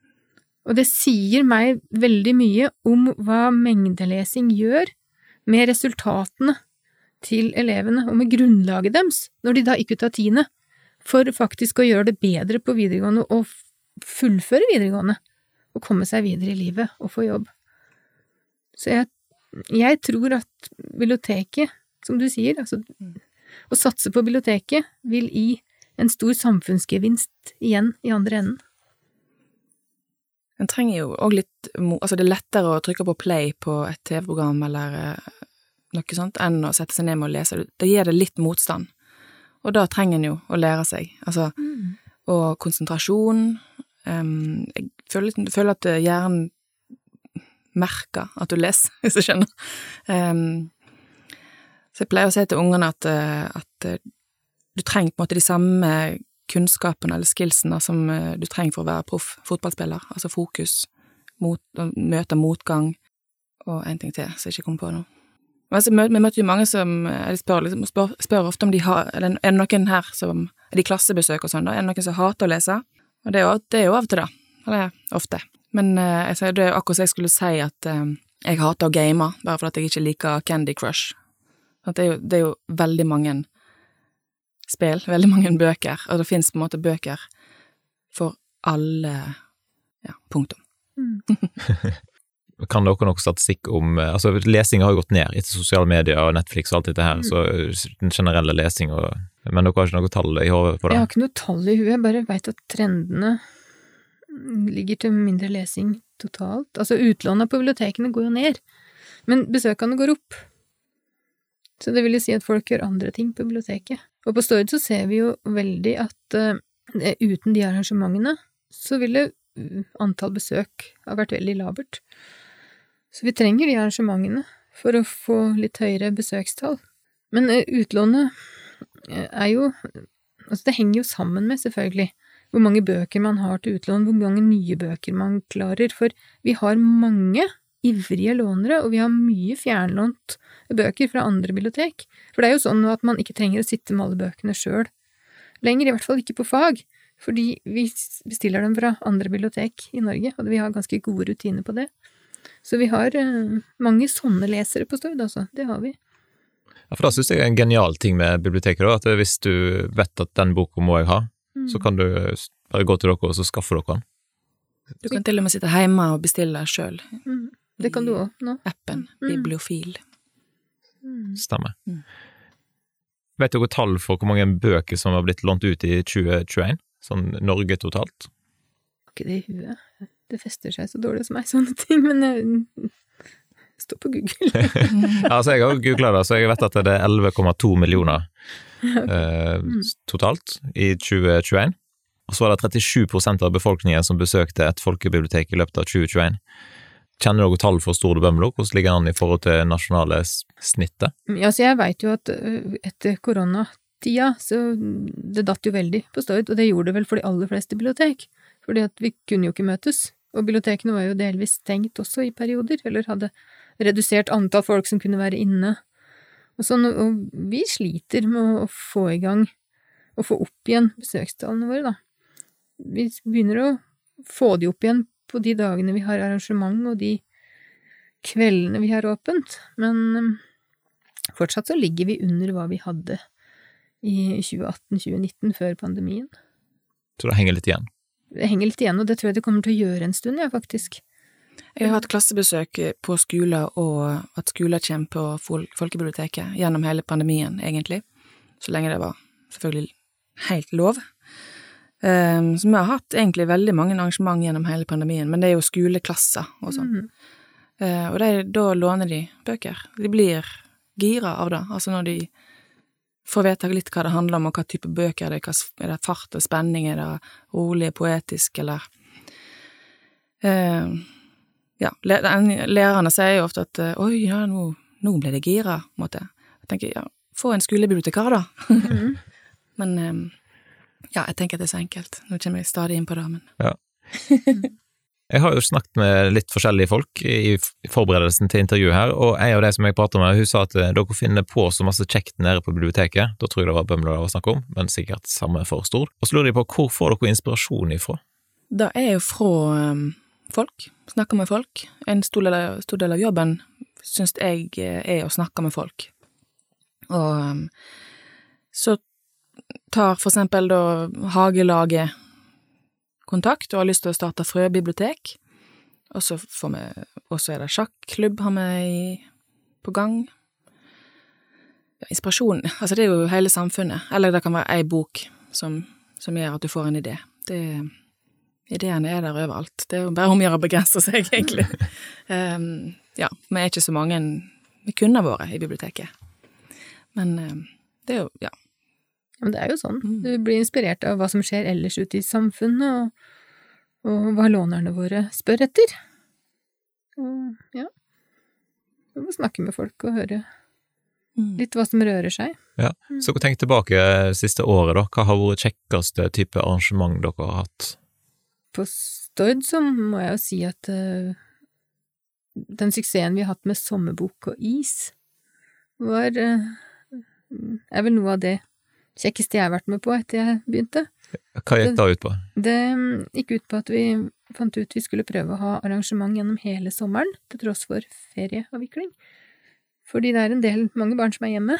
Og det sier meg veldig mye om hva mengdelesing gjør med resultatene til elevene, og med grunnlaget deres, når de da gikk ut av tiende, for faktisk å gjøre det bedre på videregående og fullføre videregående og komme seg videre i livet og få jobb. Så jeg, jeg tror at biblioteket, som du sier, altså å satse på biblioteket vil gi en stor samfunnsgevinst igjen i andre enden. En trenger jo òg litt Altså, det er lettere å trykke på play på et TV-program eller eh, noe sånt enn å sette seg ned med å lese. Det gir det litt motstand. Og da trenger en jo å lære seg. Altså, mm. og konsentrasjon, Um, jeg føler, føler, at hjernen merker at du leser, hvis du skjønner. Um, så jeg pleier å si til ungene at, eh, at, eh, du trenger på en måte de samme kunnskapene eller skillsene som eh, du trenger for å være proff fotballspiller, altså fokus, mot, møte motgang og en ting til som jeg ikke kom på nå. Men så vi møter jo mange som spør, liksom, spør, spør ofte om de har Eller er det noen her som Er det klassebesøk og sånn, da? Er det noen som hater å lese? Og det er, jo, det er jo av og til, da. Eller ofte. Men jeg, det er akkurat som jeg skulle si at jeg hater å game, bare fordi jeg ikke liker Candy Crush. Det er, jo, det er jo veldig mange spill, veldig mange bøker, og det fins på en måte bøker for alle Ja, punktum. Mm. kan dere noe statistikk om eh, altså Lesing har jo gått ned etter sosiale medier og Netflix og alt dette her, mm. så eh, den generelle lesing og Men dere har ikke noe tall i hodet på det? Jeg har ikke noe tall i huet, jeg bare veit at trendene ligger til mindre lesing totalt. Altså utlånet på bibliotekene går jo ned, men besøkene går opp. Så det vil jo si at folk gjør andre ting på biblioteket. Og på Stord så ser vi jo veldig at uh, uten de arrangementene så ville antall besøk ha vært veldig labert. Så vi trenger de arrangementene for å få litt høyere besøkstall. Men uh, utlånet uh, er jo Altså, det henger jo sammen med, selvfølgelig, hvor mange bøker man har til utlån, hvor mange nye bøker man klarer, for vi har mange ivrige lånere, og vi har mye fjernlånt bøker fra andre bibliotek. For det er jo sånn at man ikke trenger å sitte med alle bøkene sjøl lenger, i hvert fall ikke på fag, fordi vi bestiller dem fra andre bibliotek i Norge, og vi har ganske gode rutiner på det. Så vi har eh, mange sånne lesere på Stord, altså. Det har vi. Ja, for da synes jeg er en genial ting med biblioteket, da, at hvis du vet at den boka må jeg ha, Mm. så kan du bare gå til dere og så skaffe dere den. Du kan til og med sitte hjemme og bestille sjøl. Mm. Det kan du òg nå. Appen Mm. Bibliofil. Mm. Stemmer. Mm. Vet dere tall for hvor mange bøker som har blitt lånt ut i 2021? Sånn Norge totalt? Har ikke det i huet. Det fester seg så dårlig hos meg, sånne ting, men jeg står på Google. Ja, altså jeg har googla det, så jeg vet at det er 11,2 millioner eh, Mm. totalt i 2021. Og så var det 37% av befolkningen som besøkte et folkebibliotek i løpet av 2021. Kjenner dere tall for Stord og Bømlo? Hvordan ligger den i forhold til nasjonale snittet? Ja, så jeg veit jo at etter koronatida, så det datt jo veldig på Stord, og det gjorde det vel for de aller fleste bibliotek, fordi at vi kunne jo ikke møtes, og bibliotekene var jo delvis stengt også i perioder, eller hadde redusert antall folk som kunne være inne, og sånn, og vi sliter med å få i gang, å få opp igjen besøkstallene våre, da. Vi begynner å få de opp igjen på de dagene vi har arrangement, og de kveldene vi har åpent, men Fortsatt så ligger vi under hva vi hadde i 2018-2019, før pandemien. Så det henger litt igjen. Det henger litt igjen, og det tror jeg det kommer til å gjøre en stund, ja, faktisk. Jeg har hatt klassebesøk på skoler, og at skoler kommer på fol- folkebiblioteket gjennom hele pandemien, egentlig. Så lenge det var selvfølgelig helt lov. Um, så vi har hatt egentlig veldig mange arrangement gjennom hele pandemien, men det er jo skoleklasser og sånn. Mm. Uh, og de, da låner de bøker. De blir gira av det, altså når de får vite litt hva det handler om, og hva type bøker er det, hva, er det fart og spenning, er det rolig, poetisk, eller uh, Ja, lærerne sier jo ofte at eh, oi, ja, nå, nå ble det gira, på en måte. Jeg tenker ja, få en skolebibliotekar, da. Mm. Men eh, ja, jeg tenker at det er så enkelt. Nå kommer jeg stadig inn på det, men Jeg har jo snakket med litt forskjellige folk i forberedelsen til intervjuet her, og en av de som jeg prater med, hun sa at eh, dere finner på så masse kjekt nede på biblioteket. Da tror jeg det var Bømlo det var snakk om, men sikkert samme for stor. Og så lurer de på hvor får dere inspirasjon ifra? Det er jo fra um, folk. Snakke med folk. En stor del av, stor del av jobben syns jeg eh, er å snakke med folk. Og um, så tar for eksempel da hagelaget kontakt og har lyst til å starte frøbibliotek. Og så får vi Og så er det sjakklubb har vi på gang. Ja, inspirasjon Altså, det er jo hele samfunnet. Eller det kan være ei bok som, som gjør at du får en idé. Det Ideene er der overalt. Det er jo bare om å gjøre å begrense seg, egentlig. um, ja, vi er ikke så mange vi kunne vært i biblioteket. Men um, det er jo, ja. Men det er jo sånn. Mm. Du blir inspirert av hva som skjer ellers ute i samfunnet, og, og hva lånerne våre spør etter. Og ja. Du må snakke med folk og høre litt hva som rører seg. Ja, Så tenk tilbake siste året, da. Hva har vært kjekkeste type arrangement dere har hatt? På Stord så må jeg jo si at uh, den suksessen vi har hatt med sommerbok og is, var uh, er vel noe av det kjekkeste jeg har vært med på etter jeg begynte. Hva gikk da ut på? Det det gikk ut på at vi fant ut vi skulle prøve å ha arrangement gjennom hele sommeren, til tross for ferieavvikling. Fordi det er en del, mange barn som er hjemme.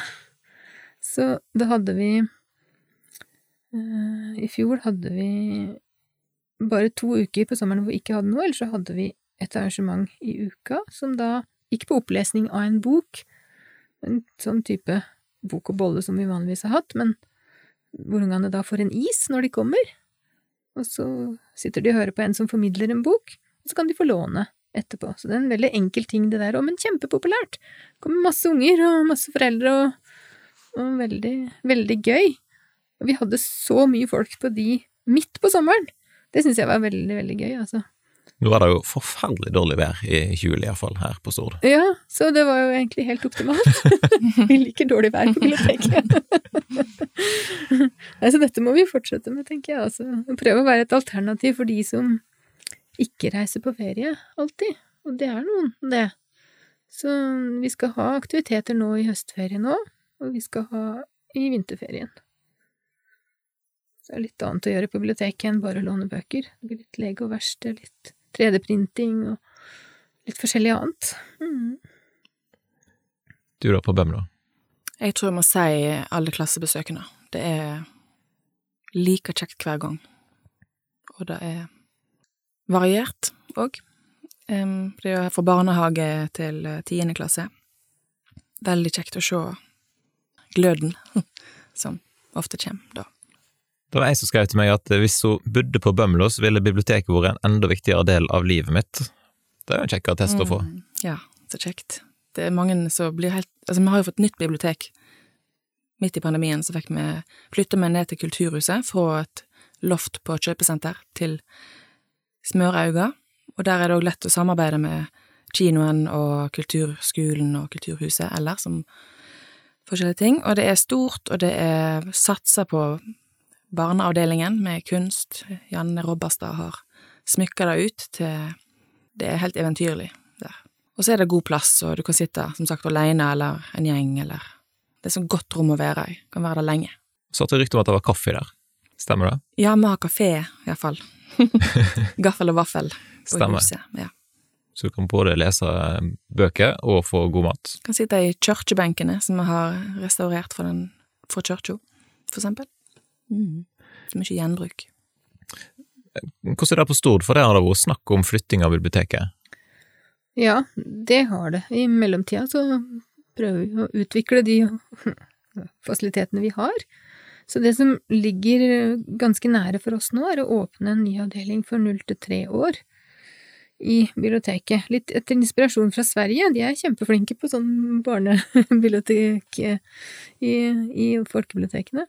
Så da hadde vi eh, I fjor hadde vi bare to uker på sommeren hvor vi ikke hadde noe, eller så hadde vi et arrangement i uka som da gikk på opplesning av en bok. En sånn type bok og bolle som vi vanligvis har hatt, men hvor ungene da får en is når de kommer. Og så sitter de og hører på en som formidler en bok, og så kan de få låne etterpå. Så det er en veldig enkel ting det der, og men kjempepopulært. Det kommer masse unger og masse foreldre, og, og veldig, veldig gøy. Og vi hadde så mye folk på de midt på sommeren. Det syns jeg var veldig, veldig gøy, altså. Nå er det jo forferdelig dårlig vær i juli, iallfall her på Stord. Ja, så det var jo egentlig helt optimalt. vi liker dårlig vær på biblioteket. Nei, så dette må vi fortsette med, tenker jeg. Altså, prøve å være et alternativ for de som ikke reiser på ferie alltid. Og det er noen, det. Så vi skal ha aktiviteter nå i høstferien òg, og vi skal ha i vinterferien. Det er litt annet å gjøre på biblioteket enn bare å låne bøker. Det blir litt lege og verksted, litt 3D-printing og litt forskjellig annet. Mm. Du da, på Bømlo? Jeg tror jeg må si alle klassebesøkene. Det er like kjekt hver gang. Og det er variert òg. Det er fra barnehage til eh, tiende klasse. Veldig kjekt å se gløden som ofte kommer da. Det var ei som skrev til meg at hvis hun bodde på Bømlo, så ville biblioteket vært en enda viktigere del av livet mitt. Det er jo en kjekk attest å få. Mm, ja, så kjekt. Det er mange som blir helt Altså, vi har jo fått nytt bibliotek. Midt i pandemien så fikk vi flytte meg ned til Kulturhuset fra et loft på kjøpesenter til Smørauga, og der er det òg lett å samarbeide med kinoen og kulturskolen og Kulturhuset eller som forskjellige ting, og det er stort, og det er satsa på barneavdelingen med kunst. Janne Robberstad har smykka det ut til Det er helt eventyrlig der. Og så er det god plass, og du kan sitte som sagt alene eller en gjeng, eller Det er så godt rom å være i. Kan være der lenge. Så hadde det rykte om at det var kaffe der. Stemmer det? Ja, vi har kafé, iallfall. Gaffel og vaffel på Stemmer. huset. Ja. Så du kan både lese bøker og få god mat. Kan sitte i kirkebenkene som vi har restaurert fra, den, fra kirka, for eksempel. Mm. Så mye gjenbruk. Hvordan er det på Stord, for det har det vært snakk om flytting av biblioteket? Ja, det har det. I mellomtida så prøver vi å utvikle de fasilitetene vi har. Så det som ligger ganske nære for oss nå, er å åpne en ny avdeling for null til tre år i biblioteket. Litt etter inspirasjon fra Sverige, de er kjempeflinke på sånn barnebibliotek i, i folkebibliotekene.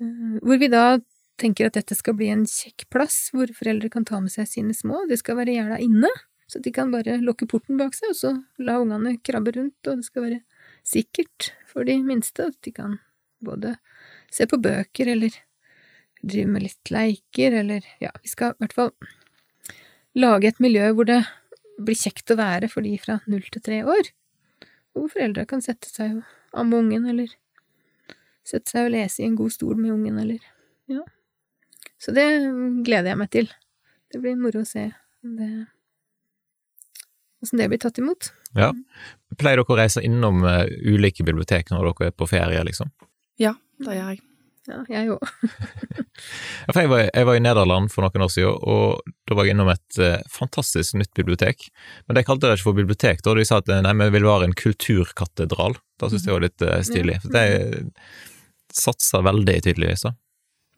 Eh, Hvor vi da tenker at dette skal bli en kjekk plass hvor foreldre kan ta med seg sine små. Det skal være gjerda inne, så de kan bare lukke porten bak seg, og så la ungene krabbe rundt, og det skal være sikkert for de minste, at de kan både se på bøker eller drive med litt leiker, eller ja, vi skal i hvert fall lage et miljø hvor det blir kjekt å være for de fra null til tre år, hvor foreldre kan sette seg og amme ungen, eller sette seg og lese i en god stol med ungen, eller ja. Så det gleder jeg meg til. Det blir moro å se det, åssen det blir tatt imot. Ja. Pleier dere å reise innom uh, ulike bibliotek når dere er på ferie, liksom? Ja, det gjør jeg. Ja, jeg òg. Jeg, var, jeg var i Nederland for noen år siden, og da var jeg innom et uh, fantastisk nytt bibliotek. Men de kalte det ikke for bibliotek, da. De sa at nei, vi vil være en kulturkatedral. Da syntes jeg var litt stilig. det de satser veldig, tydeligvis. da.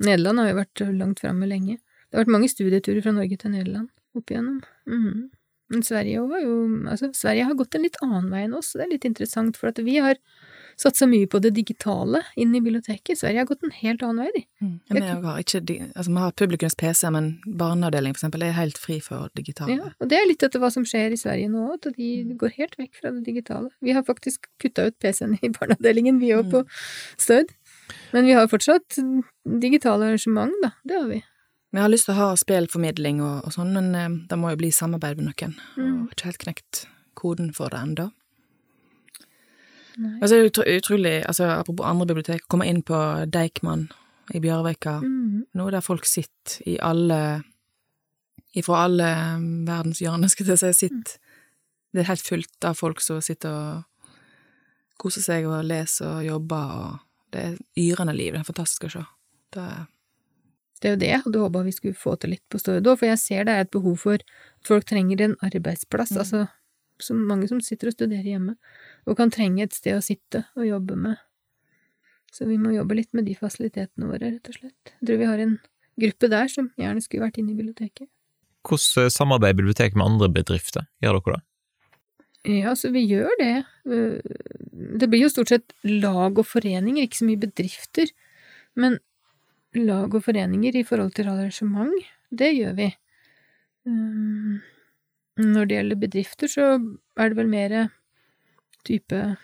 Nederland har jo vært langt framme lenge. Det har vært mange studieturer fra Norge til Nederland opp igjennom. Mm. Men Sverige òg var jo Altså, Sverige har gått en litt annen vei enn oss, og det er litt interessant, for at vi har satsa mye på det digitale inn i biblioteket. Sverige har gått en helt annen vei, de. Mm. Ja, vi har ikke altså, vi har publikums PC, men barneavdeling, for eksempel, er helt fri for digitale. Ja, og det er litt etter hva som skjer i Sverige nå, at de går helt vekk fra det digitale. Vi har faktisk kutta ut PC-en i barneavdelingen, vi òg, på Stød. Men vi har fortsatt digitale arrangement, da. Det har vi. Vi har lyst til å ha spillformidling og, og sånn, men eh, det må jo bli samarbeid med noen. Mm. Og ikke helt knekt koden for det ennå. Altså, det er utrolig, altså, apropos andre bibliotek, å komme inn på Deichman i Bjørvika Mm. nå, der folk sitter i alle Ifra alle um, verdens hjørner, skal jeg si, sitter Det er helt fullt av folk som sitter og koser seg og leser og jobber, og det er yrende liv. Det er fantastisk å se. Det er Det er jo det jeg hadde håpa vi skulle få til litt på Stord òg, for jeg ser det er et behov for at folk trenger en arbeidsplass, Mm. altså så mange som sitter og studerer hjemme, og kan trenge et sted å sitte og jobbe med. Så vi må jobbe litt med de fasilitetene våre, rett og slett. Jeg tror vi har en gruppe der som gjerne skulle vært inne i biblioteket. Hvordan samarbeider biblioteket med andre bedrifter? Gjør dere det? Ja, så vi gjør det. Eh, Det blir jo stort sett lag og foreninger, ikke så mye bedrifter. Men lag og foreninger i forhold til arrangement, det gjør vi. Um, Når det gjelder bedrifter, så er det vel mer type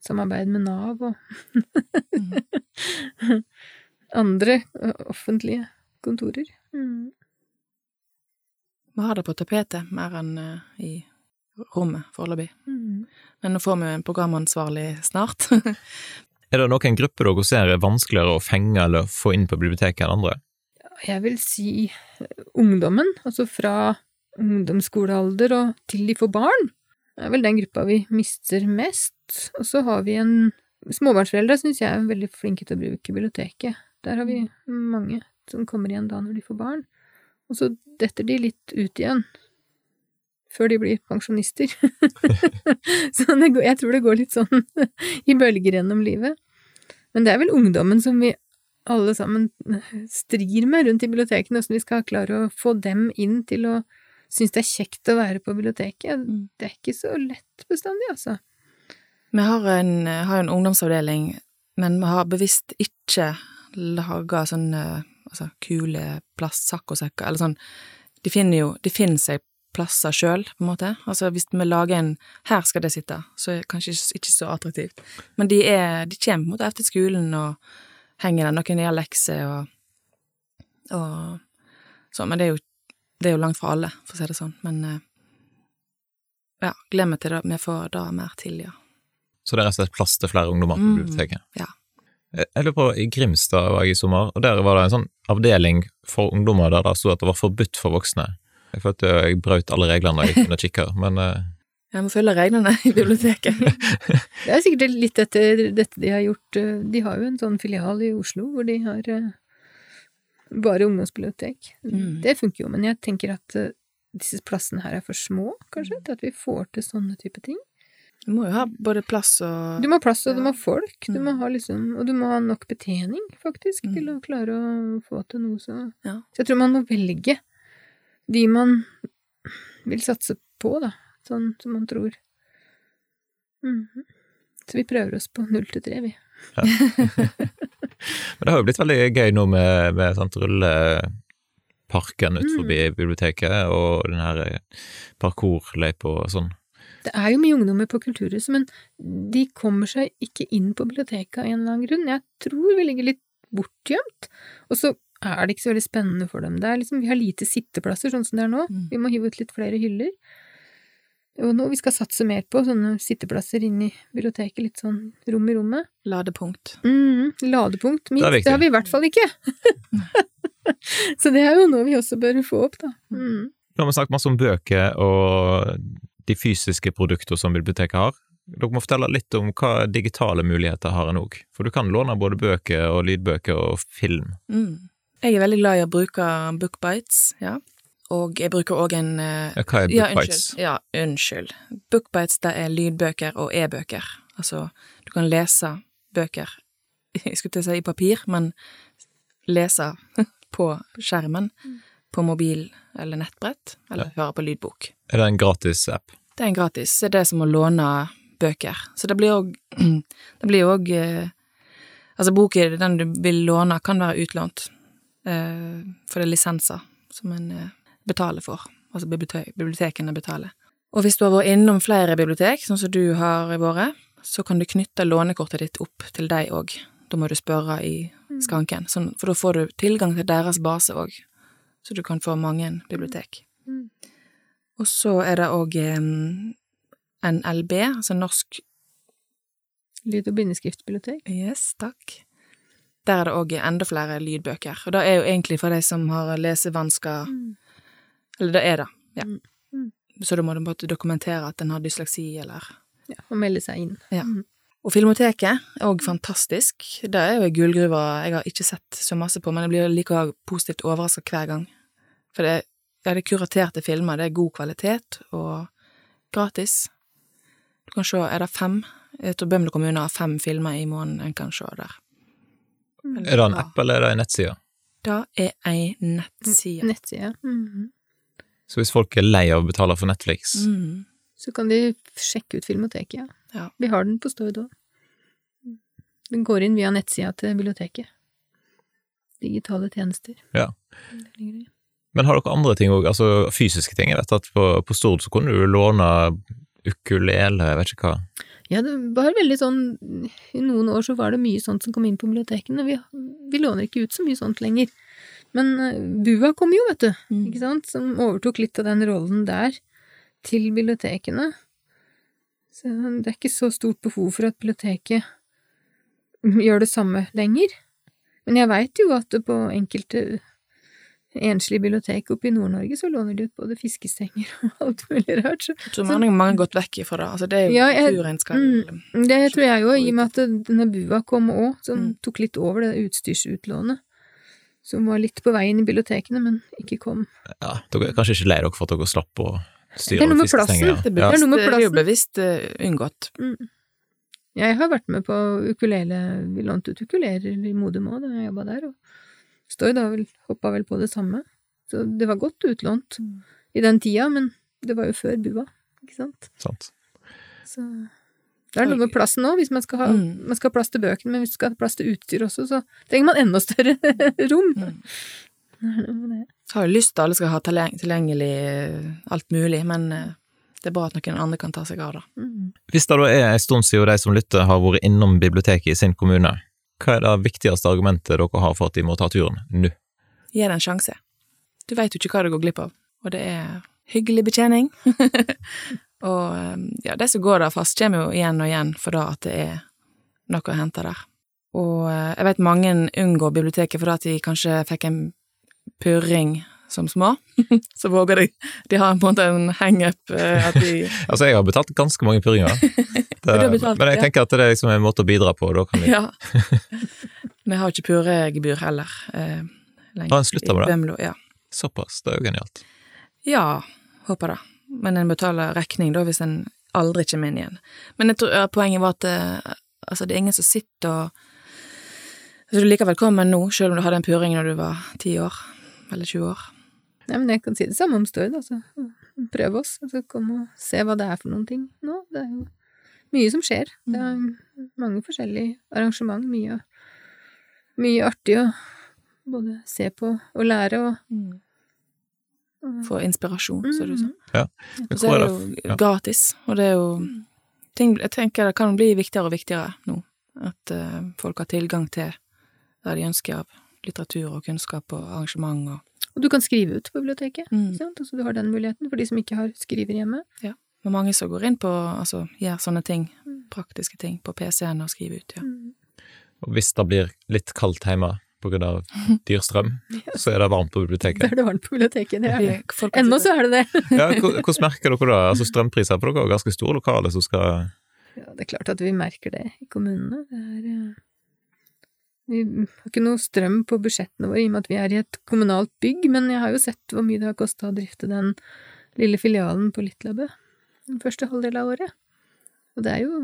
samarbeid med Nav og andre offentlige kontorer. Mm. Vi har det på tapetet mer enn eh, i rommet foreløpig. Mm. Men nå får vi jo en programansvarlig snart. Er det noen grupper dere ser er vanskeligere å fenge eller få inn på biblioteket enn andre? Jeg vil si ungdommen, altså fra ungdomsskolealder og til de får barn. Det er vel den gruppa vi mister mest. Og så har vi en Småbarnsforeldre syns jeg er veldig flinke til å bruke biblioteket. Der har vi mange som kommer igjen da når de får barn. Og så detter de litt ut igjen. Før de blir pensjonister. så det går, jeg tror det går litt sånn i bølger gjennom livet. Men det er vel ungdommen som vi alle sammen strir med rundt i bibliotekene, åssen vi skal klare å få dem inn til å synes det er kjekt å være på biblioteket. Det er ikke så lett bestandig, altså. Vi har en, har en ungdomsavdeling, men vi har bevisst ikke laga sånne altså, kule plastsaccosekker, eller sånn De finner jo De finner seg plasser sjøl, på en måte. Altså hvis vi lager en Her skal det sitte, så er det kanskje ikke så attraktivt. Men de er De kommer på en måte etter skolen og henger der. Noen gjør lekser og og sånn, men det er jo det er jo langt fra alle, for å si det sånn, men eh, ja, gleder meg til det, vi får da mer til, ja. Så det er rett og slett plass til flere ungdommer på Mm, ja. Jeg jeg lurer på, i Grimstad var jeg i sommer, og der var det en sånn avdeling for ungdommer der det sto at det var forbudt for voksne. Jeg følte jeg brøt alle reglene da jeg gikk inn og kikka, men uh... Jeg må følge reglene i biblioteket. Det er sikkert litt etter dette de har gjort eh, De har jo en sånn filial i Oslo hvor de har eh, bare ungdomsbibliotek. Mm. Det funker jo, men jeg tenker at eh, disse plassene her er for små, kanskje, til at vi får til sånne type ting. Du må jo ha både plass og Du må ha plass, og du må ha folk, du Mm. må ha liksom Og du må ha nok betjening, faktisk, Mm. til å klare å få til noe så Ja. Så jeg tror man må velge de man vil satse på, da, sånn som man tror. Mm. Så vi prøver oss på null til tre, vi. Men det har jo blitt veldig gøy nå med, med sant, rulleparken ut forbi Mm. biblioteket, og den her eh, parkourløypa og sånn. Det er jo mye ungdommer på Kulturhuset, men de kommer seg ikke inn på biblioteket av en eller annen grunn. Jeg tror vi ligger litt bortgjemt, og så er det ikke så veldig spennende for dem. Det er liksom, vi har lite sitteplasser, sånn som det er nå. Mm. Vi må hive ut litt flere hyller. Og nå vi skal satse mer på sånne sitteplasser inn i biblioteket, litt sånn rom i rommet. ladepunkt. Mm, ladepunkt, minst. Det Det, har vi i hvert fall ikke. så det er jo noe vi også bør få opp, da. Mm. Nå har vi snakket masse om bøker og de fysiske produkter som biblioteket har. Dere må fortelle litt om hva digitale muligheter har en òg, for du kan låne både bøker og lydbøker og film. Mm. Jeg er veldig glad i å bruke Bookbites, ja. Og jeg bruker òg en eh, Ja, Hva er Ja, unnskyld. Ja, unnskyld. Bookbites, det er lydbøker og e-bøker. Altså, du kan lese bøker Jeg skulle til å si i papir, men lese på skjermen, på mobil eller nettbrett, eller høre på lydbok. Er det en gratis app? Det er en gratis. Det er det som å låne bøker. Så det blir òg Det blir òg Altså, boken, den du vil låne, kan være utlånt. Eh, for det er lisenser som en eh, betaler for. Altså bibliotekene betaler. Og hvis du har vært innom flere bibliotek, sånn som du har vært, så kan du knytte lånekortet ditt opp til deg òg. Da må du spørre i skranken, sånn, for da får du tilgang til deres base òg. Så du kan få mange bibliotek. Mm. Og så er det òg NLB, altså Norsk Lyd- og bindeskriftbibliotek. Yes, takk. Der er det òg enda flere lydbøker, og det er jo egentlig for de som har lesevansker Mm. Eller det er det, ja. Mm. Mm. Så da må du bare dokumentere at en har dysleksi, eller Ja, og melde seg inn. Ja. Mm. Og Filmoteket er òg fantastisk. Det er jo ei gullgruve jeg har ikke sett så masse på, men jeg blir likevel positivt overraska hver gang. For det, ja, det er kuraterte filmer, det er god kvalitet og gratis. Du kan se, er det fem? Jeg tror Bømlo kommune har fem filmer i måneden en kan se der. Er det en app, eller er det en nettside? Det er ei nettside. Nettside. Mhm. Så hvis folk er lei av å betale for Netflix, Mm. Så kan de sjekke ut Filmoteket, ja. Ja. Vi har den på Stord òg. Den går inn via nettsida til biblioteket. Digitale tjenester. Ja. Det. Men har dere andre ting òg, altså fysiske ting? Jeg vet at på, på Stord så kunne du låne ukulele, jeg vet ikke hva. Ja, det var veldig sånn I noen år så var det mye sånt som kom inn på bibliotekene. Vi, vi låner ikke ut så mye sånt lenger. Men eh, BUA kom jo, vet du, Mm. ikke sant, som overtok litt av den rollen der til bibliotekene. Så det er ikke så stort behov for at biblioteket gjør det samme lenger. Men jeg veit jo at på enkelte enslig bibliotek oppe i Nord-Norge, så låner de ut både fiskestenger og alt mulig rart. Så, Jeg tror har mange gått vekk ifra det. Altså, det er jo Ja, jeg- skal Mm. det tror jeg jo, i og med at denne bua kom òg, som Mm. tok litt over det utstyrsutlånet. Som var litt på vei inn i bibliotekene, men ikke kom. Ja, dere er kanskje ikke lei dere for at dere slapp å styre er med fiskestenger? Er. Det er noe med plassen. det er jo bevisst uh, unngått. Mm. Jeg har vært med på ukulele, vi lånte ut ukuleler i Modum òg da jeg jobba der, og Stord vel, hoppa vel på det samme. Så det var godt utlånt Mm. i den tida, men det var jo før bua, ikke sant. Sant. Så det er noe med plassen òg, hvis man skal ha, Mm. man skal ha plass til bøkene, men hvis man skal ha plass til utstyr også, så trenger man enda større rom. Mm. Har jo lyst til at alle skal ha tilgjengelig eh, alt mulig, men eh, det er bra at noen andre kan ta seg av det. Mm. Hvis det da er en stund siden de som lytter har vært innom biblioteket i sin kommune, hva er det viktigste argumentet dere har for at de må ta turen nå? Gi det en sjanse. Du veit jo ikke hva du går glipp av, og det er hyggelig betjening. og eh, ja, de som går der fast, kommer jo igjen og igjen for da at det er noe å hente der. Og eh, jeg vet mange unngår biblioteket fordi at de kanskje fikk en purring som små. Så våger de De har på en måte en hangup eh, at de Altså, jeg har betalt ganske mange purringer, men jeg tenker at det er liksom en måte å bidra på, da kan vi Ja. Men jeg har ikke purregebyr heller. Eh, lenger. Har en slutta med det? Bømlo, ja. Såpass, det er jo genialt. Ja, håper det. Men en betaler regning da hvis en aldri kommer inn igjen. Men jeg tror ja, poenget var at eh, altså, det er ingen som sitter og altså, Du er like velkommen nå, selv om du hadde en purring når du var ti år, eller 20 år. Nei, men jeg kan si det samme om Stord, altså. Prøv oss, altså kom og se hva det er for noen ting nå. Det er jo mye som skjer. Det er mange forskjellige arrangement, mye, mye artig å både se på og lære og, og Få inspirasjon, så du sa. Ja. Og så er det jo Ja. gratis, og det er jo ting Jeg tenker det kan bli viktigere og viktigere nå, at uh, folk har tilgang til det de ønsker av litteratur og kunnskap og arrangement og Og du kan skrive ut på biblioteket, Mm. sant? Altså, du har den muligheten for de som ikke har skriver hjemme. Ja. Men mange som går inn på, altså gjør sånne ting, praktiske ting, på PC-en og skriver ut, ja. Og hvis det blir litt kaldt hjemme på grunn av dyr strøm, så er det varmt på Da biblioteket. er det varmt på biblioteket, det er det. Folk Ennå så er det det. Ja, hvordan merker dere det? Altså strømpriser, for dere har ganske store lokaler som skal Ja, det er klart at vi merker det i kommunene. Det er eh, Vi har ikke noe strøm på budsjettene våre i og med at vi er i et kommunalt bygg, men jeg har jo sett hvor mye det har kosta å drifte den lille filialen på Litlabø den første halvdel av året. Og det er jo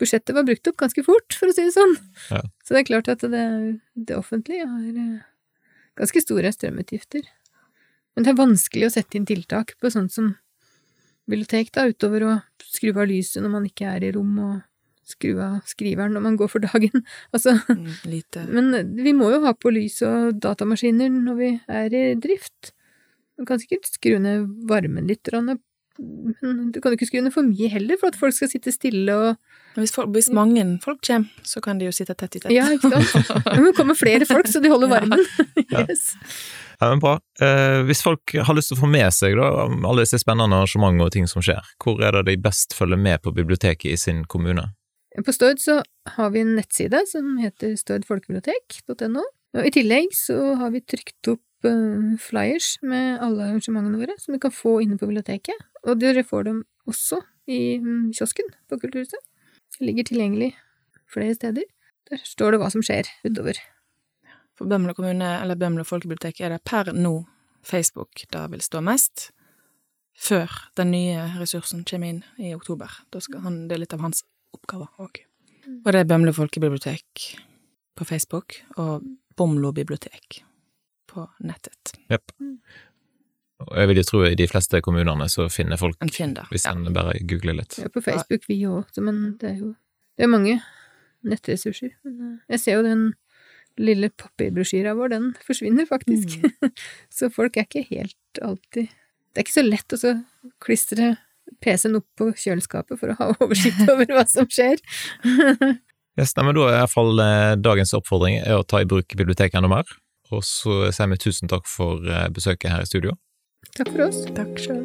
Budsjettet var brukt opp ganske fort, for å si det sånn. Ja. Så det er klart at det, det offentlige har eh, ganske store strømutgifter. Men det er vanskelig å sette inn tiltak på sånt som bibliotek, da, utover å skru av lyset når man ikke er i rom, og skru av skriveren når man går for dagen. Altså, Mm, lite men vi må jo ha på lys og datamaskiner når vi er i drift. Du kan sikkert skru ned varmen litt, men du kan jo ikke skru ned for mye heller, for at folk skal sitte stille og hvis, folk, hvis mange folk kommer, så kan de jo sitte tett i tett. Ja, ikke sant? Men det kommer flere folk, så de holder varmen. Ja. Yes. Ja, men bra. Eh, hvis folk har lyst til å få med seg da, alle disse spennende arrangementene og ting som skjer, hvor er det de best følger med på biblioteket i sin kommune? På Stord så har vi en nettside som heter stordfolkebibliotek.no. Og i tillegg så har vi trykt opp eh, flyers med alle arrangementene våre, som du kan få inne på biblioteket. Og dere får dem også i mm, kiosken på Kulturhuset. Det ligger tilgjengelig flere steder. Der står det hva som skjer utover. For Bømlo kommune, eller Bømlo folkebibliotek, er det per nå Facebook da vil stå mest, før den nye ressursen kommer inn i oktober. Da skal han, det er litt av hans oppgaver òg. Og det er Bømlo folkebibliotek på Facebook, og Bomlo bibliotek på nettet. Jepp. Og jeg vil jo tro i de fleste kommunene så finner folk, En finner. hvis Ja. en bare googler litt. Ja, på Facebook, vi òg, men det er jo det er mange nettressurser. Eh, jeg ser jo den lille papirbrosjyra vår, den forsvinner faktisk. så folk er ikke helt alltid Det er ikke så lett å så klistre PC-en opp på kjøleskapet for å ha oversikt over hva som skjer. Yes, nei, men da er i hvert fall eh, dagens oppfordring er å ta i bruk biblioteket enda mer. Og så sier vi tusen takk for eh, besøket her i studio. Takk for oss. Takk sjøl.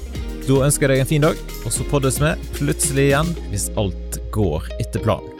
Da ønsker jeg deg en fin dag, og så poddes vi plutselig igjen hvis alt går etter planen.